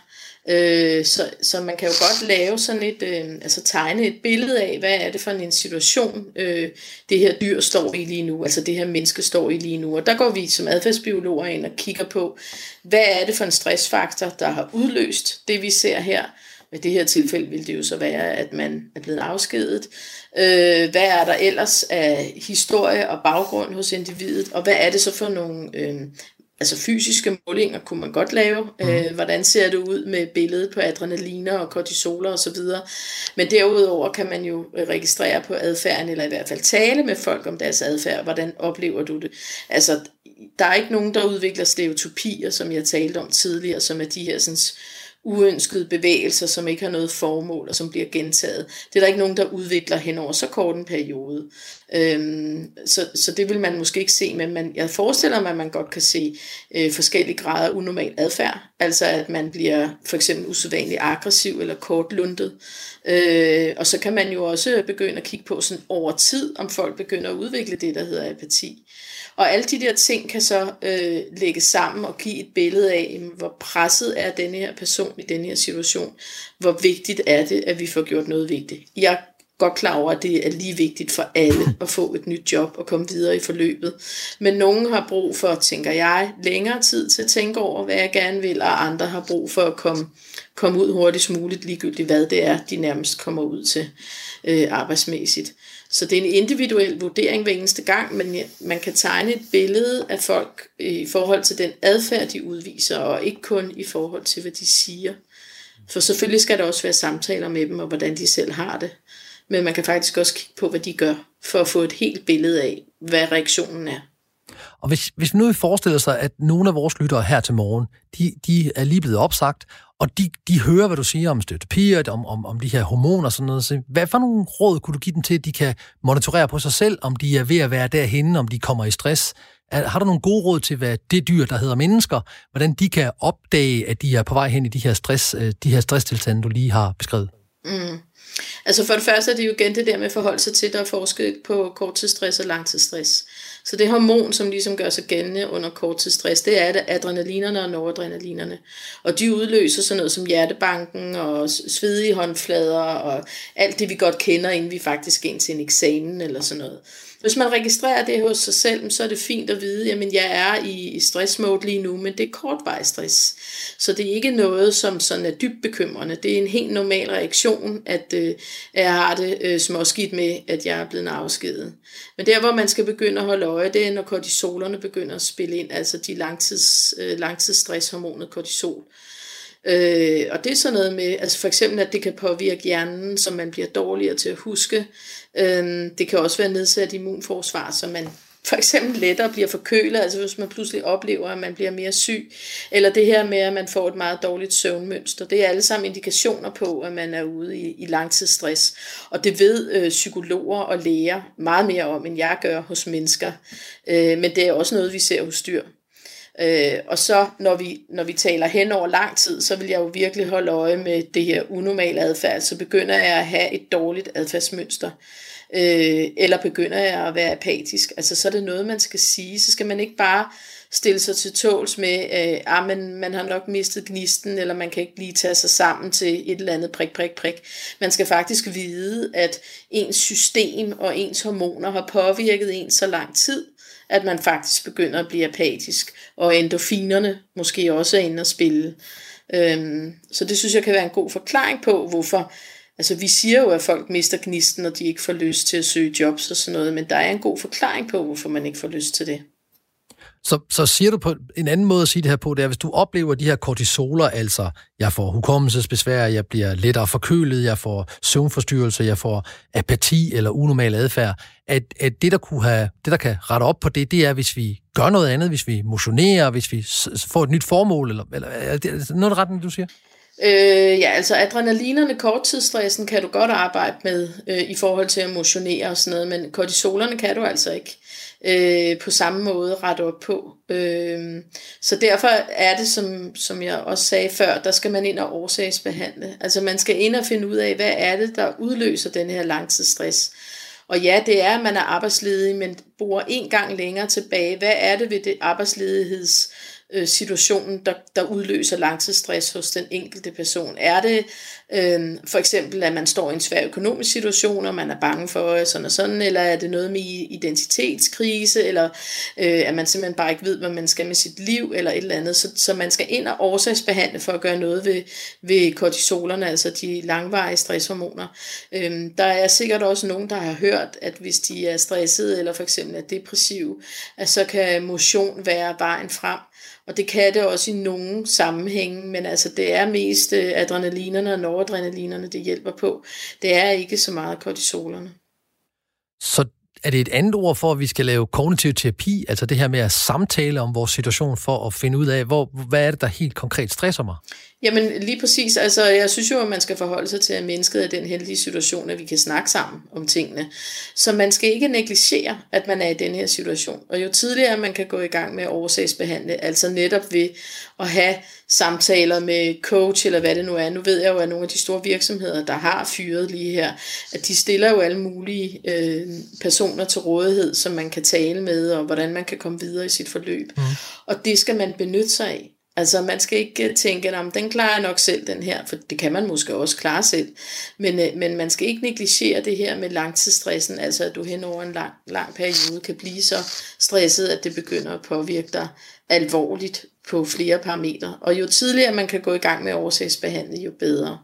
Øh, så, så man kan jo godt lave sådan et, øh, altså tegne et billede af, hvad er det for en situation, øh, det her dyr står i lige nu, altså det her menneske står i lige nu. Og der går vi som adfærdsbiologer ind og kigger på, hvad er det for en stressfaktor, der har udløst det, vi ser her. I det her tilfælde vil det jo så være, at man er blevet afskedet. Øh, hvad er der ellers af historie og baggrund hos individet, og hvad er det så for nogle øh, altså fysiske målinger kunne man godt lave. Mm. Øh, hvordan ser det ud med billedet på adrenaliner og kortisoler osv. Men derudover kan man jo registrere på adfærden, eller i hvert fald tale med folk om deres adfærd. Hvordan oplever du det? Altså, der er ikke nogen, der udvikler stereotypier, som jeg talte om tidligere, som er de her sådan, uønskede bevægelser, som ikke har noget formål, og som bliver gentaget. Det er der ikke nogen, der udvikler hen over så kort en periode. Øhm, så, så det vil man måske ikke se, men man, jeg forestiller mig, at man godt kan se øh, forskellige grader af unormal adfærd. Altså at man bliver for eksempel usædvanligt aggressiv eller kortlundet. Øh, og så kan man jo også begynde at kigge på sådan over tid, om folk begynder at udvikle det, der hedder apati. Og alle de der ting kan så øh, lægges sammen og give et billede af, hvor presset er denne her person i denne her situation. Hvor vigtigt er det, at vi får gjort noget vigtigt. Jeg er godt klar over, at det er lige vigtigt for alle at få et nyt job og komme videre i forløbet. Men nogen har brug for, tænker jeg, længere tid til at tænke over, hvad jeg gerne vil, og andre har brug for at komme, komme ud hurtigst muligt, ligegyldigt hvad det er, de nærmest kommer ud til øh, arbejdsmæssigt. Så det er en individuel vurdering hver eneste gang, men man kan tegne et billede af folk i forhold til den adfærd, de udviser, og ikke kun i forhold til, hvad de siger. For selvfølgelig skal der også være samtaler med dem, og hvordan de selv har det. Men man kan faktisk også kigge på, hvad de gør, for at få et helt billede af, hvad reaktionen er. Og hvis, hvis vi forestiller sig, at nogle af vores lyttere her til morgen, de, de er lige blevet opsagt, og de, de hører, hvad du siger om støttepiger, om, om, om de her hormoner og sådan noget. Så hvad for nogle råd kunne du give dem til, at de kan monitorere på sig selv, om de er ved at være derhenne, om de kommer i stress? Har du nogle gode råd til, hvad det dyr, der hedder mennesker, hvordan de kan opdage, at de er på vej hen i de her, stress, øh, de her stresstilstande, du lige har beskrevet? Mm. Altså for det første er det jo igen det der med at forholde sig til, der er forsket på korttidsstress og langtidsstress. Så det hormon, som ligesom gør sig gældende under korttidsstress, det er adrenalinerne og noradrenalinerne. Og de udløser sådan noget som hjertebanken og svedige håndflader og alt det, vi godt kender, inden vi faktisk skal ind til en eksamen eller sådan noget. Hvis man registrerer det hos sig selv, så er det fint at vide, at jeg er i stressmode lige nu, men det er kortvarig stress. Så det er ikke noget, som sådan er dybt bekymrende. Det er en helt normal reaktion, at øh, jeg har det øh, småskidt med, at jeg er blevet afskedet. Men der, hvor man skal begynde at holde øje, det er, når kortisolerne begynder at spille ind, altså de langtids, øh, langtidsstresshormonet kortisol. Øh, og det er sådan noget med, altså for eksempel, at det kan påvirke hjernen, så man bliver dårligere til at huske. Øh, det kan også være nedsat immunforsvar, så man for eksempel lettere bliver forkølet, altså hvis man pludselig oplever, at man bliver mere syg, eller det her med, at man får et meget dårligt søvnmønster. Det er alle sammen indikationer på, at man er ude i, i langtidsstress. Og det ved øh, psykologer og læger meget mere om, end jeg gør hos mennesker. Øh, men det er også noget, vi ser hos dyr. Øh, og så når vi, når vi taler hen over lang tid, så vil jeg jo virkelig holde øje med det her unormale adfærd. Så begynder jeg at have et dårligt adfærdsmønster. Øh, eller begynder jeg at være apatisk. Altså så er det noget, man skal sige. Så skal man ikke bare stille sig til tåls med, øh, ah, men man har nok mistet gnisten, eller man kan ikke lige tage sig sammen til et eller andet prik, prik, prik. Man skal faktisk vide, at ens system og ens hormoner har påvirket en så lang tid, at man faktisk begynder at blive apatisk, og endorfinerne måske også er inde at spille. Øhm, så det synes jeg kan være en god forklaring på, hvorfor Altså vi siger jo, at folk mister gnisten, når de ikke får lyst til at søge jobs og sådan noget, men der er en god forklaring på, hvorfor man ikke får lyst til det. Så, så siger du på en anden måde at sige det her på, det er, hvis du oplever de her kortisoler, altså jeg får hukommelsesbesvær, jeg bliver lettere forkølet, jeg får søvnforstyrrelse, jeg får apati eller unormal adfærd, at, at det, der kunne have, det, der kan rette op på det, det er, hvis vi gør noget andet, hvis vi motionerer, hvis vi får et nyt formål, eller, eller er det noget retning, du siger? Øh, ja, altså adrenalinerne, korttidsstressen kan du godt arbejde med øh, i forhold til at motionere og sådan noget, men kortisolerne kan du altså ikke øh, på samme måde rette op på. Øh, så derfor er det, som, som jeg også sagde før, der skal man ind og årsagsbehandle. Altså man skal ind og finde ud af, hvad er det, der udløser den her langtidsstress. Og ja, det er, at man er arbejdsledig, men bor en gang længere tilbage. Hvad er det ved det arbejdsledigheds øh, situationen, der, der udløser langtidsstress hos den enkelte person. Er det øh, for eksempel, at man står i en svær økonomisk situation, og man er bange for sådan og sådan, eller er det noget med identitetskrise, eller øh, at man simpelthen bare ikke ved, hvad man skal med sit liv, eller et eller andet. Så, så man skal ind og årsagsbehandle for at gøre noget ved, ved kortisolerne, altså de langvarige stresshormoner. Øh, der er sikkert også nogen, der har hørt, at hvis de er stressede, eller for eksempel er depressive, at så kan motion være vejen frem. Og det kan det også i nogle sammenhænge, men altså det er mest øh, adrenalinerne og noradrenalinerne, det hjælper på. Det er ikke så meget kortisolerne. Så er det et andet ord for, at vi skal lave kognitiv terapi, altså det her med at samtale om vores situation for at finde ud af, hvor, hvad er det, der helt konkret stresser mig? Jamen lige præcis, altså jeg synes jo, at man skal forholde sig til, at mennesket er den heldige situation, at vi kan snakke sammen om tingene. Så man skal ikke negligere, at man er i den her situation. Og jo tidligere man kan gå i gang med at årsagsbehandle, altså netop ved at have samtaler med coach eller hvad det nu er. Nu ved jeg jo, at nogle af de store virksomheder, der har fyret lige her, at de stiller jo alle mulige øh, personer til rådighed, som man kan tale med, og hvordan man kan komme videre i sit forløb. Mm. Og det skal man benytte sig af. Altså man skal ikke tænke, at den klarer jeg nok selv, den her, for det kan man måske også klare selv. Men, øh, men man skal ikke negligere det her med langtidsstressen, altså at du hen over en lang, lang periode kan blive så stresset, at det begynder at påvirke dig alvorligt på flere parametre. Og jo tidligere man kan gå i gang med oversagsbehandling, jo bedre.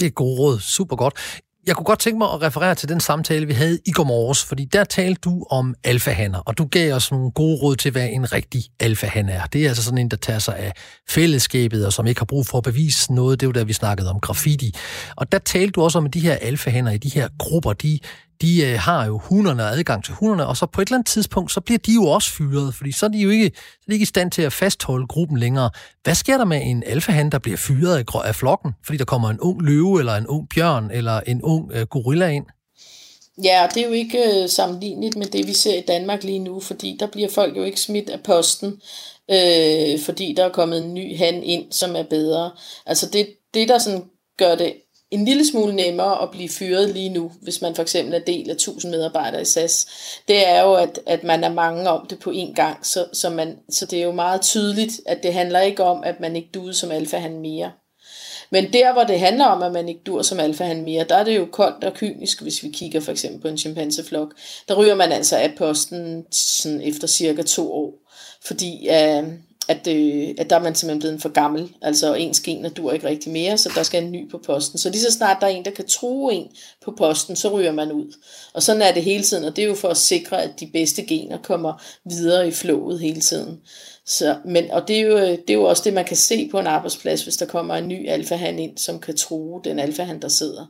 Det er god råd. Super godt. Jeg kunne godt tænke mig at referere til den samtale, vi havde i går morges, fordi der talte du om alfahander, og du gav os nogle gode råd til, hvad en rigtig alfahan er. Det er altså sådan en, der tager sig af fællesskabet, og som ikke har brug for at bevise noget. Det var der, vi snakkede om graffiti. Og der talte du også om, at de her alfahander i de her grupper, de de øh, har jo hunderne og adgang til hunderne, og så på et eller andet tidspunkt, så bliver de jo også fyret, fordi så er de jo ikke, så er de ikke i stand til at fastholde gruppen længere. Hvad sker der med en alfahan, der bliver fyret af, af flokken, fordi der kommer en ung løve, eller en ung bjørn, eller en ung øh, gorilla ind? Ja, det er jo ikke øh, sammenligneligt med det, vi ser i Danmark lige nu, fordi der bliver folk jo ikke smidt af posten, øh, fordi der er kommet en ny han ind, som er bedre. Altså det, det der sådan gør det en lille smule nemmere at blive fyret lige nu, hvis man for eksempel er del af 1000 medarbejdere i SAS, det er jo, at, at man er mange om det på én gang, så, så, man, så det er jo meget tydeligt, at det handler ikke om, at man ikke duede som alfa han mere. Men der, hvor det handler om, at man ikke dur som alfa han mere, der er det jo koldt og kynisk, hvis vi kigger for eksempel på en chimpanseflok. Der ryger man altså af posten sådan efter cirka to år, fordi øh, at, øh, at der er man simpelthen blevet for gammel, altså ens gener dur ikke rigtig mere, så der skal en ny på posten. Så lige så snart der er en, der kan true en på posten, så ryger man ud. Og sådan er det hele tiden, og det er jo for at sikre, at de bedste gener kommer videre i flowet hele tiden. Så, men, og det er, jo, øh, det er jo også det, man kan se på en arbejdsplads, hvis der kommer en ny alfahan ind, som kan true den alfahan, der sidder.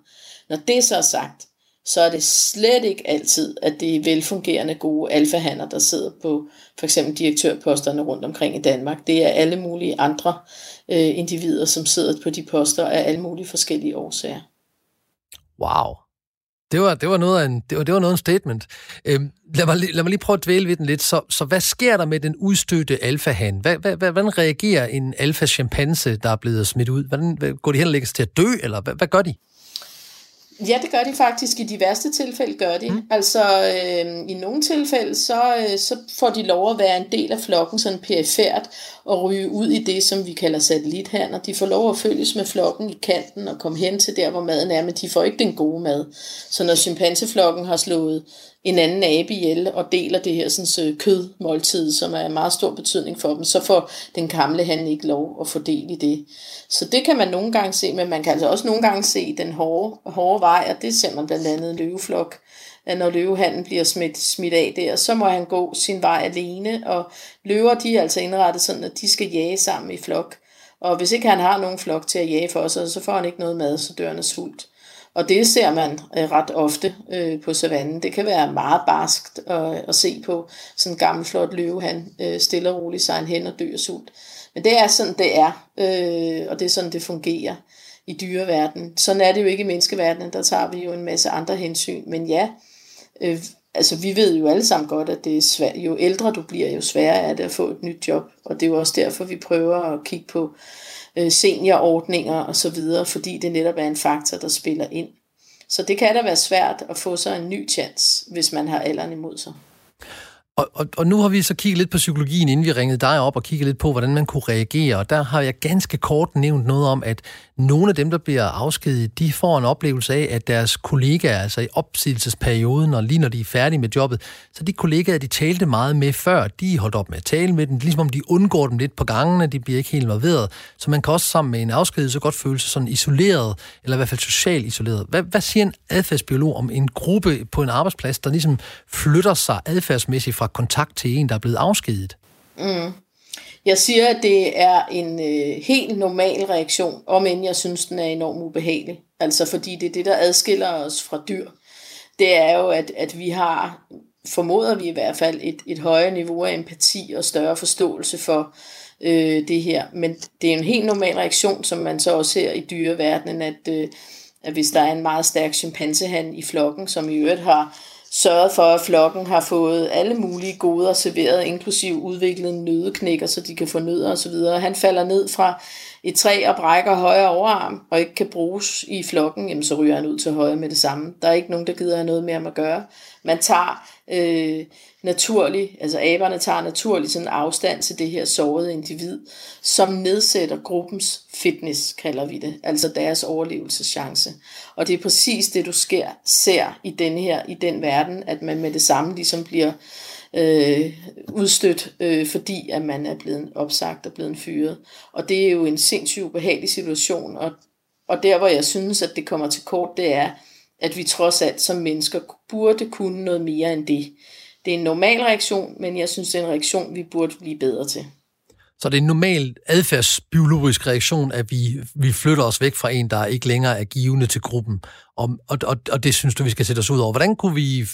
Når det så er sagt, så er det slet ikke altid, at det er velfungerende gode alfahander, der sidder på for eksempel direktørposterne rundt omkring i Danmark. Det er alle mulige andre øh, individer, som sidder på de poster af alle mulige forskellige årsager. Wow. Det var, det var, noget, af en, det var, det var noget af en statement. Øhm, lad, mig, lad mig lige prøve at dvæle ved den lidt. Så, så hvad sker der med den udstødte alfahan? Hvad, hvad, hvad, hvordan reagerer en alfa-chimpanse, der er blevet smidt ud? Hvordan, går de hen og lægges til at dø, eller hvad, hvad gør de? Ja, det gør de faktisk. I de værste tilfælde gør de. Mm. Altså, øh, i nogle tilfælde, så, øh, så får de lov at være en del af flokken, sådan perifært, og ryge ud i det, som vi kalder satellithander. De får lov at følges med flokken i kanten og komme hen til der, hvor maden er, men de får ikke den gode mad. Så når chimpanseflokken har slået en anden abe ihjel og deler det her sådan, så kødmåltid, som er meget stor betydning for dem, så får den gamle han ikke lov at få del i det. Så det kan man nogle gange se, men man kan altså også nogle gange se den hårde, hårde vej, og det ser man blandt andet en løveflok, at når løvehanden bliver smidt, smidt af der, så må han gå sin vej alene, og løver de er altså indrettet sådan, at de skal jage sammen i flok. Og hvis ikke han har nogen flok til at jage for sig, så får han ikke noget mad, så dør han af sult. Og det ser man øh, ret ofte øh, på savannen. Det kan være meget barskt at, at se på sådan en gammel flot løve, han øh, stille og roligt sig hen og dør sult. Men det er sådan, det er, øh, og det er sådan, det fungerer i dyreverdenen. Sådan er det jo ikke i menneskeverdenen, der tager vi jo en masse andre hensyn. Men ja, øh, altså vi ved jo alle sammen godt, at det er svært. Jo ældre du bliver, jo sværere er det at få et nyt job. Og det er jo også derfor, vi prøver at kigge på øh, seniorordninger og så videre, fordi det netop er en faktor, der spiller ind. Så det kan da være svært at få sig en ny chance, hvis man har alderen imod sig. Og, og, og nu har vi så kigget lidt på psykologien, inden vi ringede dig op og kigget lidt på, hvordan man kunne reagere. Og der har jeg ganske kort nævnt noget om, at nogle af dem, der bliver afskediget, de får en oplevelse af, at deres kollegaer, altså i opsigelsesperioden, og lige når de er færdige med jobbet, så de kollegaer, de talte meget med før, de holdt op med at tale med dem, ligesom om de undgår dem lidt på gangene, de bliver ikke helt involveret. Så man kan også sammen med en afskedelse godt føle sig sådan isoleret, eller i hvert fald socialt isoleret. Hvad, hvad siger en adfærdsbiolog om en gruppe på en arbejdsplads, der ligesom flytter sig adfærdsmæssigt fra kontakt til en, der er blevet afskediget? Mm. Jeg siger, at det er en øh, helt normal reaktion, om end jeg synes, den er enormt ubehagelig. Altså fordi det er det, der adskiller os fra dyr. Det er jo, at, at vi har, formoder vi i hvert fald, et, et højere niveau af empati og større forståelse for øh, det her. Men det er en helt normal reaktion, som man så også ser i dyreverdenen, at, øh, at hvis der er en meget stærk chimpansehan i flokken, som i øvrigt har sørget for, at flokken har fået alle mulige goder serveret, inklusiv udviklet nødeknækker, så de kan få nødder osv. Han falder ned fra et træ og brækker højre overarm, og ikke kan bruges i flokken, jamen så ryger han ud til højre med det samme. Der er ikke nogen, der gider have noget mere med at gøre. Man tager øh, naturligt, altså aberne tager naturligt sådan afstand til det her sårede individ, som nedsætter gruppens fitness, kalder vi det, altså deres overlevelseschance. Og det er præcis det, du sker, ser i den her, i den verden, at man med det samme ligesom bliver øh, øh, udstødt, øh, fordi at man er blevet opsagt og blevet fyret. Og det er jo en sindssygt ubehagelig situation, og, og der hvor jeg synes, at det kommer til kort, det er, at vi trods alt som mennesker burde kunne noget mere end det. Det er en normal reaktion, men jeg synes, det er en reaktion, vi burde blive bedre til. Så det er en normal adfærdsbiologisk reaktion, at vi, vi flytter os væk fra en, der ikke længere er givende til gruppen. Og, og, og, og det synes du, vi skal sætte os ud over. Hvordan kunne vi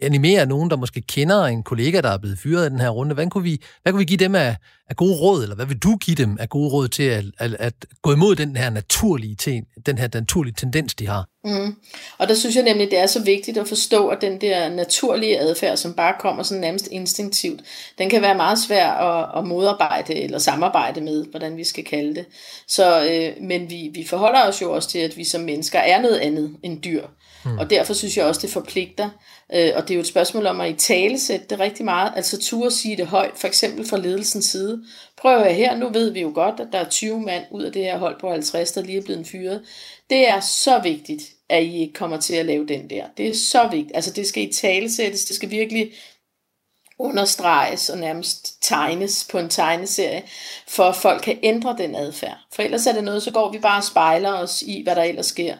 animere nogen, der måske kender en kollega, der er blevet fyret i den her runde? Hvad kunne vi, hvad kunne vi give dem af, af gode råd, eller hvad vil du give dem af gode råd til at, at, at gå imod den her naturlige, ten, den her naturlige tendens, de har? Mm. Og der synes jeg nemlig, det er så vigtigt at forstå, at den der naturlige adfærd, som bare kommer sådan nærmest instinktivt, den kan være meget svær at, at modarbejde eller samarbejde med, hvordan vi skal kalde det. Så, øh, men vi, vi forholder os jo også til, at vi som mennesker er noget andet end dyr. Mm. Og derfor synes jeg også, det forpligter. Øh, og det er jo et spørgsmål om at i tale sætte det rigtig meget. Altså turde sige det højt, for eksempel fra ledelsens side. Prøv at her, nu ved vi jo godt, at der er 20 mand ud af det her hold på 50, der lige er blevet fyret. Det er så vigtigt, at I ikke kommer til at lave den der. Det er så vigtigt. Altså det skal i talesættes, det skal virkelig understreges og nærmest tegnes på en tegneserie, for at folk kan ændre den adfærd. For ellers er det noget, så går vi bare og spejler os i, hvad der ellers sker.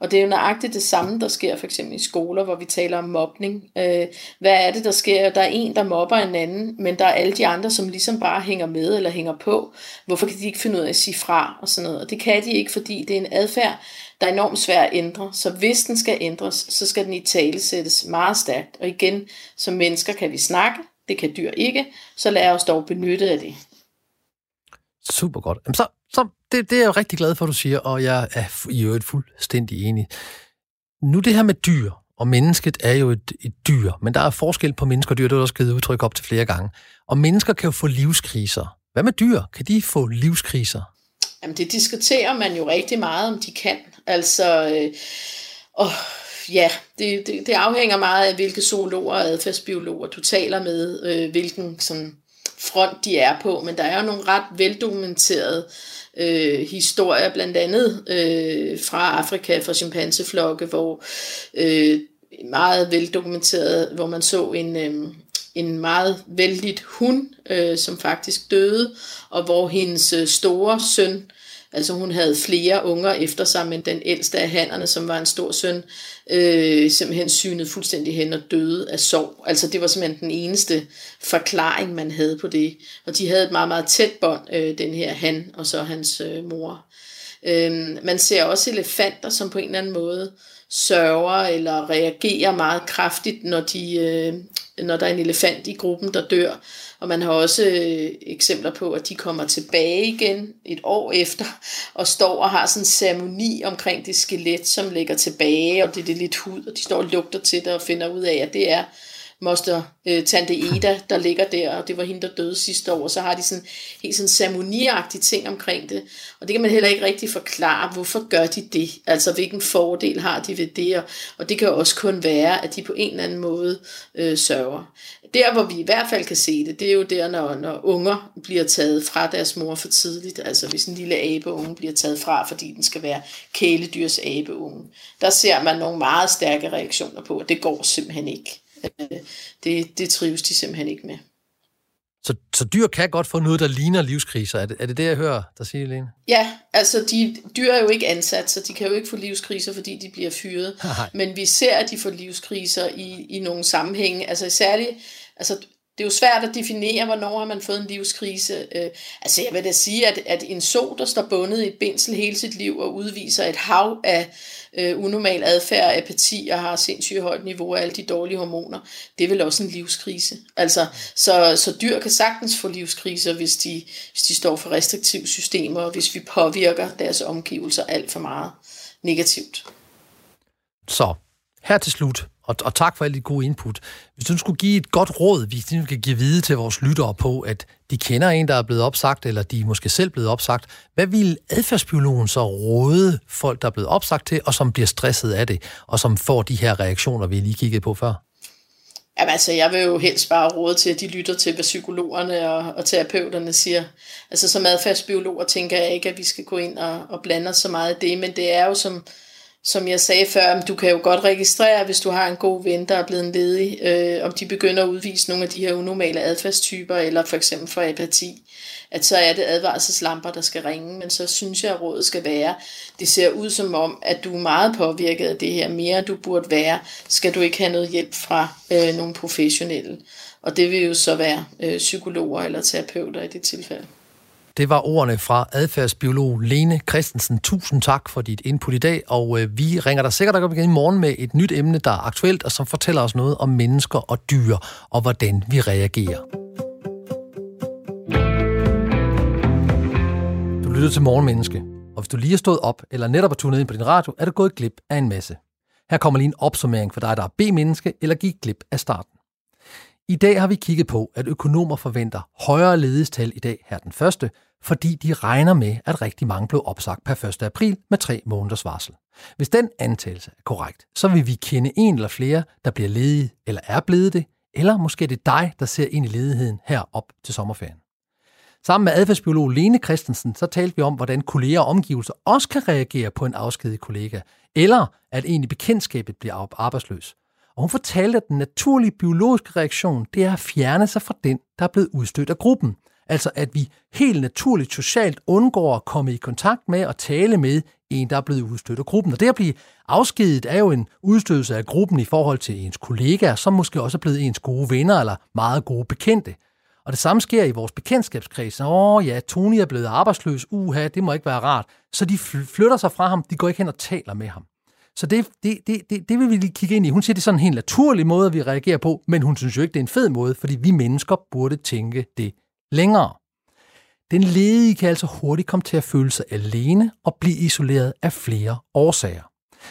Og det er jo nøjagtigt det samme, der sker for eksempel i skoler, hvor vi taler om mobning. Øh, hvad er det, der sker? Der er en, der mobber en anden, men der er alle de andre, som ligesom bare hænger med eller hænger på. Hvorfor kan de ikke finde ud af at sige fra og sådan noget? Og det kan de ikke, fordi det er en adfærd, der er enormt svær at ændre. Så hvis den skal ændres, så skal den i tale sættes meget stærkt. Og igen, som mennesker kan vi snakke, det kan dyr ikke, så lad os dog benytte af det. Super godt. Jamen så, så det, det er jeg rigtig glad for, at du siger, og jeg er i øvrigt fuldstændig enig. Nu det her med dyr, og mennesket er jo et, et dyr, men der er forskel på mennesker og dyr, det er også givet udtryk op til flere gange. Og mennesker kan jo få livskriser. Hvad med dyr? Kan de få livskriser? Jamen det diskuterer man jo rigtig meget, om de kan. Altså, øh, og ja, det, det, det afhænger meget af, hvilke zoologer og adfærdsbiologer du taler med, øh, hvilken sådan, front de er på, men der er jo nogle ret veldokumenterede øh, historier, blandt andet øh, fra Afrika, fra chimpanseflokke, hvor øh, meget veldokumenteret, hvor man så en, øh, en meget vældigt hund, øh, som faktisk døde, og hvor hendes øh, store søn Altså hun havde flere unger efter sig, men den ældste af hannerne, som var en stor søn, øh, simpelthen synede fuldstændig hen og døde af sorg. Altså det var simpelthen den eneste forklaring, man havde på det. Og de havde et meget, meget tæt bånd, øh, den her han og så hans øh, mor. Øh, man ser også elefanter, som på en eller anden måde sørger eller reagerer meget kraftigt, når, de, øh, når der er en elefant i gruppen, der dør. Og man har også øh, eksempler på, at de kommer tilbage igen et år efter, og står og har sådan en ceremoni omkring det skelet, som ligger tilbage, og det er det lidt hud, og de står og lugter til det og finder ud af, at det er moster øh, tante Eda, der ligger der, og det var hende, der døde sidste år, og så har de sådan helt sådan ceremoniagtige ting omkring det, og det kan man heller ikke rigtig forklare, hvorfor gør de det, altså hvilken fordel har de ved det, og det kan også kun være, at de på en eller anden måde øh, sørger. Der, hvor vi i hvert fald kan se det, det er jo der, når, når unger bliver taget fra deres mor for tidligt, altså hvis en lille abeunge bliver taget fra, fordi den skal være kæledyrs abeunge, der ser man nogle meget stærke reaktioner på, at det går simpelthen ikke. Øh, det, det trives de simpelthen ikke med. Så, så dyr kan godt få noget, der ligner livskriser. Er det, er det det, jeg hører dig sige, Lene? Ja, altså de, dyr er jo ikke ansat, så de kan jo ikke få livskriser, fordi de bliver fyret. Nej. Men vi ser, at de får livskriser i, i nogle sammenhænge. Altså særligt, altså det er jo svært at definere, hvornår har man fået en livskrise. Øh, altså jeg vil da sige, at, at en so, der står bundet i et bindsel hele sit liv og udviser et hav af øh, unormal adfærd, apati og har sindssygt højt niveau af alle de dårlige hormoner, det er vel også en livskrise. Altså, så, så dyr kan sagtens få livskriser, hvis de, hvis de står for restriktive systemer, og hvis vi påvirker deres omgivelser alt for meget negativt. Så her til slut, og, og tak for alle de gode input. Hvis du skulle give et godt råd, vi ligesom kan give videre til vores lyttere på, at de kender en, der er blevet opsagt, eller de er måske selv blevet opsagt, hvad vil adfærdsbiologen så råde folk, der er blevet opsagt til, og som bliver stresset af det, og som får de her reaktioner, vi lige kiggede på før? Jamen altså, jeg vil jo helst bare råde til, at de lytter til, hvad psykologerne og, og terapeuterne siger. Altså som adfærdsbiologer tænker jeg ikke, at vi skal gå ind og, og blande os så meget i det, men det er jo som, som jeg sagde før, du kan jo godt registrere, hvis du har en god ven, der er blevet ledig, øh, om de begynder at udvise nogle af de her unormale adfærdstyper, eller for eksempel for apati, at så er det advarselslamper, der skal ringe. Men så synes jeg, at rådet skal være, det ser ud som om, at du er meget påvirket af det her, mere du burde være, skal du ikke have noget hjælp fra øh, nogle professionelle. Og det vil jo så være øh, psykologer eller terapeuter i det tilfælde. Det var ordene fra adfærdsbiolog Lene Christensen. Tusind tak for dit input i dag, og øh, vi ringer dig sikkert op igen i morgen med et nyt emne, der er aktuelt, og som fortæller os noget om mennesker og dyr, og hvordan vi reagerer. Du lytter til Morgenmenneske, og hvis du lige er stået op, eller netop er tunet ind på din radio, er du gået glip af en masse. Her kommer lige en opsummering for dig, der er B-menneske, eller gik glip af starten. I dag har vi kigget på, at økonomer forventer højere ledighedstal i dag her den første, fordi de regner med, at rigtig mange blev opsagt per 1. april med tre måneders varsel. Hvis den antagelse er korrekt, så vil vi kende en eller flere, der bliver ledige eller er blevet det, eller måske det er dig, der ser ind i ledigheden her op til sommerferien. Sammen med adfærdsbiolog Lene Christensen, så talte vi om, hvordan kolleger og omgivelser også kan reagere på en afskediget kollega, eller at en i bekendtskabet bliver arbejdsløs. Og hun fortalte, at den naturlige biologiske reaktion, det er at fjerne sig fra den, der er blevet udstødt af gruppen. Altså at vi helt naturligt socialt undgår at komme i kontakt med og tale med en, der er blevet udstødt af gruppen. Og det at blive afskediget er jo en udstødelse af gruppen i forhold til ens kollegaer, som måske også er blevet ens gode venner eller meget gode bekendte. Og det samme sker i vores bekendtskabskreds. Åh ja, Tony er blevet arbejdsløs. Uha, det må ikke være rart. Så de flytter sig fra ham. De går ikke hen og taler med ham. Så det, det, det, det, det vil vi lige kigge ind i. Hun siger, det er sådan en helt naturlig måde, vi reagerer på, men hun synes jo ikke, det er en fed måde, fordi vi mennesker burde tænke det længere. Den ledige kan altså hurtigt komme til at føle sig alene og blive isoleret af flere årsager.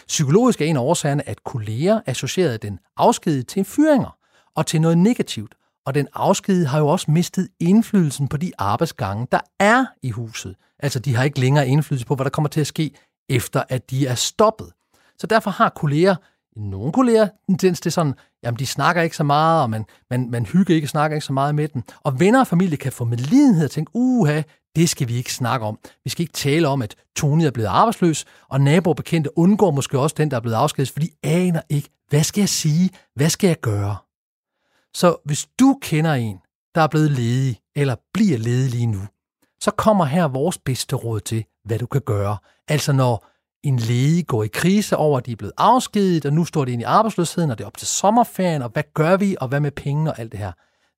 Psykologisk er en af årsagerne, at kolleger associerede den afskedige til fyringer og til noget negativt. Og den afskedige har jo også mistet indflydelsen på de arbejdsgange, der er i huset. Altså, de har ikke længere indflydelse på, hvad der kommer til at ske, efter at de er stoppet. Så derfor har kolleger, nogle kolleger, tendens til sådan, jamen de snakker ikke så meget, og man, man, man hygger ikke, snakker ikke så meget med dem. Og venner og familie kan få medlidenhed og tænke, uha, det skal vi ikke snakke om. Vi skal ikke tale om, at Tony er blevet arbejdsløs, og naboer bekendte undgår måske også den, der er blevet afskedet, for de aner ikke, hvad skal jeg sige, hvad skal jeg gøre? Så hvis du kender en, der er blevet ledig, eller bliver ledig lige nu, så kommer her vores bedste råd til, hvad du kan gøre. Altså når en læge går i krise over, at de er blevet afskediget, og nu står de ind i arbejdsløsheden, og det er op til sommerferien, og hvad gør vi, og hvad med penge og alt det her.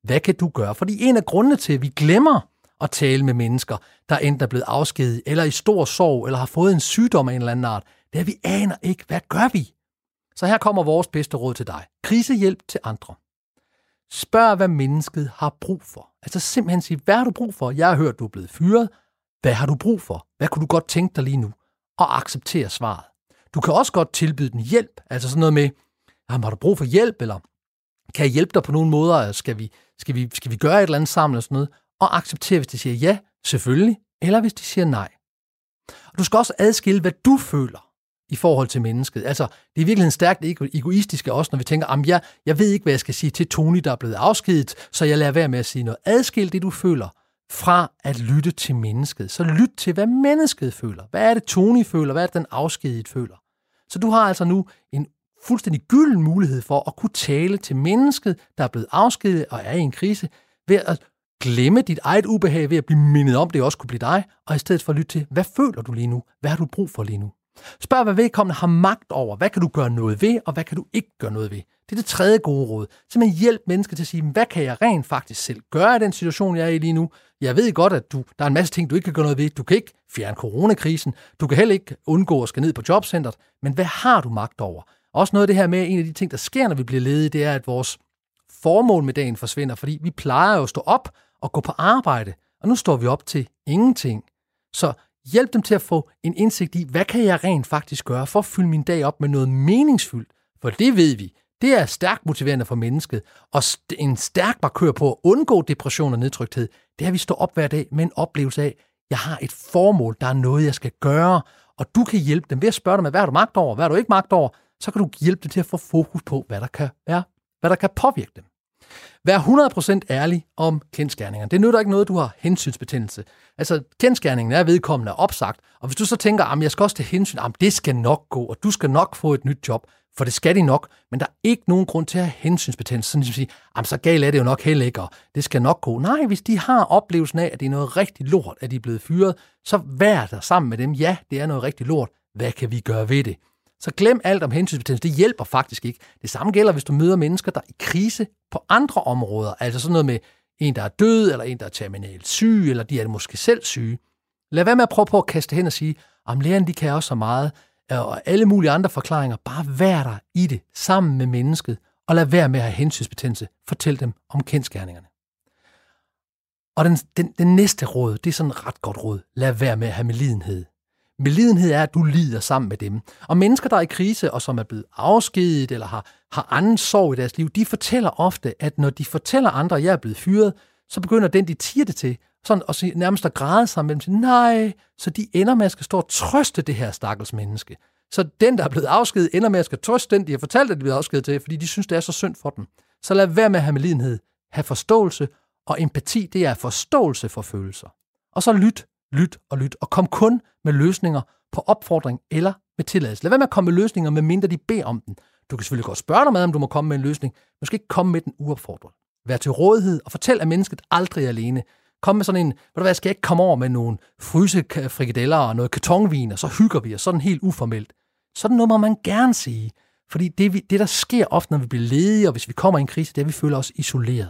Hvad kan du gøre? Fordi en af grundene til, at vi glemmer at tale med mennesker, der enten er blevet afskediget, eller i stor sorg, eller har fået en sygdom af en eller anden art, det er, at vi aner ikke, hvad gør vi? Så her kommer vores bedste råd til dig. Krisehjælp til andre. Spørg, hvad mennesket har brug for. Altså simpelthen sige, hvad har du brug for? Jeg har hørt, du er blevet fyret. Hvad har du brug for? Hvad kunne du godt tænke dig lige nu? Og acceptere svaret. Du kan også godt tilbyde den hjælp. Altså sådan noget med, har du brug for hjælp? Eller kan jeg hjælpe dig på nogle måder? Skal vi, skal vi, skal vi gøre et eller andet sammen? Eller sådan noget? Og acceptere, hvis de siger ja, selvfølgelig. Eller hvis de siger nej. Og du skal også adskille, hvad du føler i forhold til mennesket. Altså, det er virkelig stærkt egoistisk også, når vi tænker, at jeg, jeg ved ikke, hvad jeg skal sige til Tony, der er blevet afskedet, så jeg lader være med at sige noget. Adskil det, du føler, fra at lytte til mennesket. Så lyt til, hvad mennesket føler. Hvad er det, Tony føler? Hvad er det, den afskedige føler? Så du har altså nu en fuldstændig gylden mulighed for at kunne tale til mennesket, der er blevet afskedet og er i en krise, ved at glemme dit eget ubehag, ved at blive mindet om, det også kunne blive dig, og i stedet for at lytte til, hvad føler du lige nu? Hvad har du brug for lige nu? Spørg, hvad vedkommende har magt over. Hvad kan du gøre noget ved, og hvad kan du ikke gøre noget ved? Det er det tredje gode råd. Simpelthen hjælp mennesker til at sige, hvad kan jeg rent faktisk selv gøre i den situation, jeg er i lige nu? Jeg ved godt, at du, der er en masse ting, du ikke kan gøre noget ved. Du kan ikke fjerne coronakrisen. Du kan heller ikke undgå at skal ned på jobcentret. Men hvad har du magt over? Også noget af det her med, en af de ting, der sker, når vi bliver ledige, det er, at vores formål med dagen forsvinder, fordi vi plejer jo at stå op og gå på arbejde, og nu står vi op til ingenting. Så Hjælp dem til at få en indsigt i, hvad kan jeg rent faktisk gøre for at fylde min dag op med noget meningsfyldt? For det ved vi, det er stærkt motiverende for mennesket, og en stærk markør på at undgå depression og nedtrykthed, det er, at vi står op hver dag med en oplevelse af, jeg har et formål, der er noget, jeg skal gøre, og du kan hjælpe dem. Ved at spørge dem, hvad har du magt over, hvad har du ikke magt over, så kan du hjælpe dem til at få fokus på, hvad der kan, være, hvad der kan påvirke dem. Vær 100% ærlig om kendskærningerne. Det nytter ikke noget, du har hensynsbetændelse. Altså, kendskærningen er vedkommende opsagt, og hvis du så tænker, at jeg skal også til hensyn, at det skal nok gå, og du skal nok få et nyt job, for det skal de nok, men der er ikke nogen grund til at have hensynsbetændelse. Sådan ligesom at sige, at så galt er det jo nok heller ikke, og det skal nok gå. Nej, hvis de har oplevelsen af, at det er noget rigtig lort, at de er blevet fyret, så vær der sammen med dem. Ja, det er noget rigtig lort. Hvad kan vi gøre ved det? Så glem alt om hensynsbetændelse. Det hjælper faktisk ikke. Det samme gælder, hvis du møder mennesker, der er i krise på andre områder. Altså sådan noget med en, der er død, eller en, der er terminalt syg, eller de er måske selv syge. Lad være med at prøve på at kaste hen og sige, om lægerne de kan også så meget, øh, og alle mulige andre forklaringer. Bare vær der i det, sammen med mennesket, og lad være med at have hensynsbetændelse. Fortæl dem om kendskærningerne. Og den, den, den næste råd, det er sådan et ret godt råd. Lad være med at have medlidenhed. Belidenhed er, at du lider sammen med dem. Og mennesker, der er i krise og som er blevet afskediget eller har, har anden sorg i deres liv, de fortæller ofte, at når de fortæller andre, at jeg er blevet fyret, så begynder den, de tiger det til, sådan og nærmest at græde sammen mellem sig. nej, så de ender med at skal stå og trøste det her stakkels menneske. Så den, der er blevet afskedet, ender med at skal trøste den, de har fortalt, at de er blevet afskedet til, fordi de synes, det er så synd for dem. Så lad være med at have medlidenhed. Ha' forståelse, og empati, det er forståelse for følelser. Og så lyt lyt og lyt, og kom kun med løsninger på opfordring eller med tilladelse. Lad være med at komme med løsninger, medmindre de beder om den. Du kan selvfølgelig godt spørge dig med, om du må komme med en løsning, men du skal ikke komme med den uopfordret. Vær til rådighed og fortæl, at mennesket aldrig er alene. Kom med sådan en, ved du hvad, skal jeg ikke komme over med nogle frysefrikadeller og noget kartonvin, og så hygger vi os sådan helt uformelt. Sådan noget må man gerne sige. Fordi det, det, der sker ofte, når vi bliver ledige, og hvis vi kommer i en krise, det er, at vi føler os isoleret.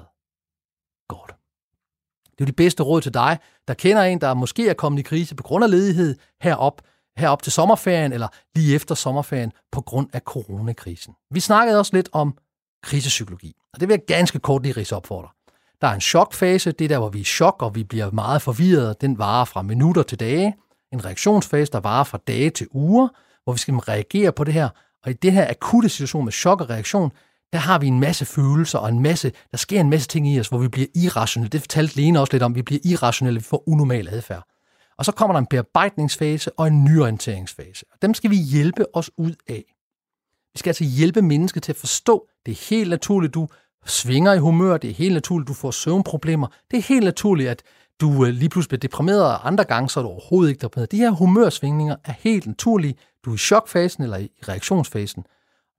Det er de bedste råd til dig, der kender en, der måske er kommet i krise på grund af ledighed herop, herop til sommerferien eller lige efter sommerferien på grund af coronakrisen. Vi snakkede også lidt om krisepsykologi, og det vil jeg ganske kort lige rise op for dig. Der er en chokfase, det er der, hvor vi er i chok, og vi bliver meget forvirret. Den varer fra minutter til dage. En reaktionsfase, der varer fra dage til uger, hvor vi skal reagere på det her. Og i det her akutte situation med chok og reaktion, der har vi en masse følelser og en masse, der sker en masse ting i os, hvor vi bliver irrationelle. Det fortalte Lene også lidt om, vi bliver irrationelle, vi får unormal adfærd. Og så kommer der en bearbejdningsfase og en nyorienteringsfase. Og dem skal vi hjælpe os ud af. Vi skal altså hjælpe mennesket til at forstå, det er helt naturligt, du svinger i humør, det er helt naturligt, du får søvnproblemer, det er helt naturligt, at du øh, lige pludselig bliver deprimeret, og andre gange så er du overhovedet ikke deprimeret. De her humørsvingninger er helt naturlige. Du er i chokfasen eller i reaktionsfasen.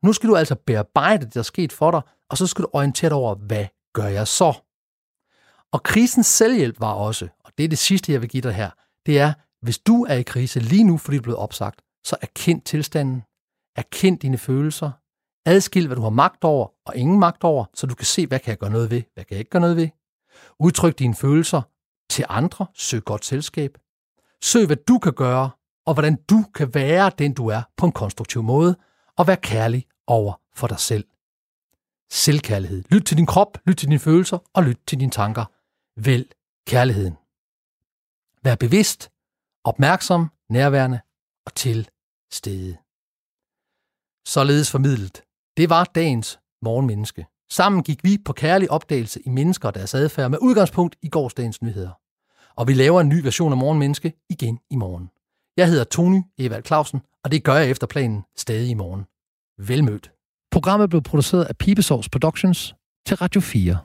Nu skal du altså bearbejde det, der er sket for dig, og så skal du orientere dig over, hvad gør jeg så? Og krisens selvhjælp var også, og det er det sidste, jeg vil give dig her, det er, hvis du er i krise lige nu, fordi du er blevet opsagt, så erkend tilstanden, erkend dine følelser, adskil, hvad du har magt over og ingen magt over, så du kan se, hvad kan jeg gøre noget ved, hvad kan jeg ikke gøre noget ved. Udtryk dine følelser til andre, søg godt selskab. Søg, hvad du kan gøre, og hvordan du kan være den, du er på en konstruktiv måde, og vær kærlig over for dig selv. Selvkærlighed. Lyt til din krop, lyt til dine følelser og lyt til dine tanker. Vælg kærligheden. Vær bevidst, opmærksom, nærværende og til stede. Således formidlet. Det var dagens morgenmenneske. Sammen gik vi på kærlig opdagelse i mennesker og deres adfærd med udgangspunkt i gårsdagens nyheder. Og vi laver en ny version af Morgenmenneske igen i morgen. Jeg hedder Tony Evald Clausen, og det gør jeg efter planen stadig i morgen. Velmødt. Programmet blev produceret af Pibesovs Productions til Radio 4.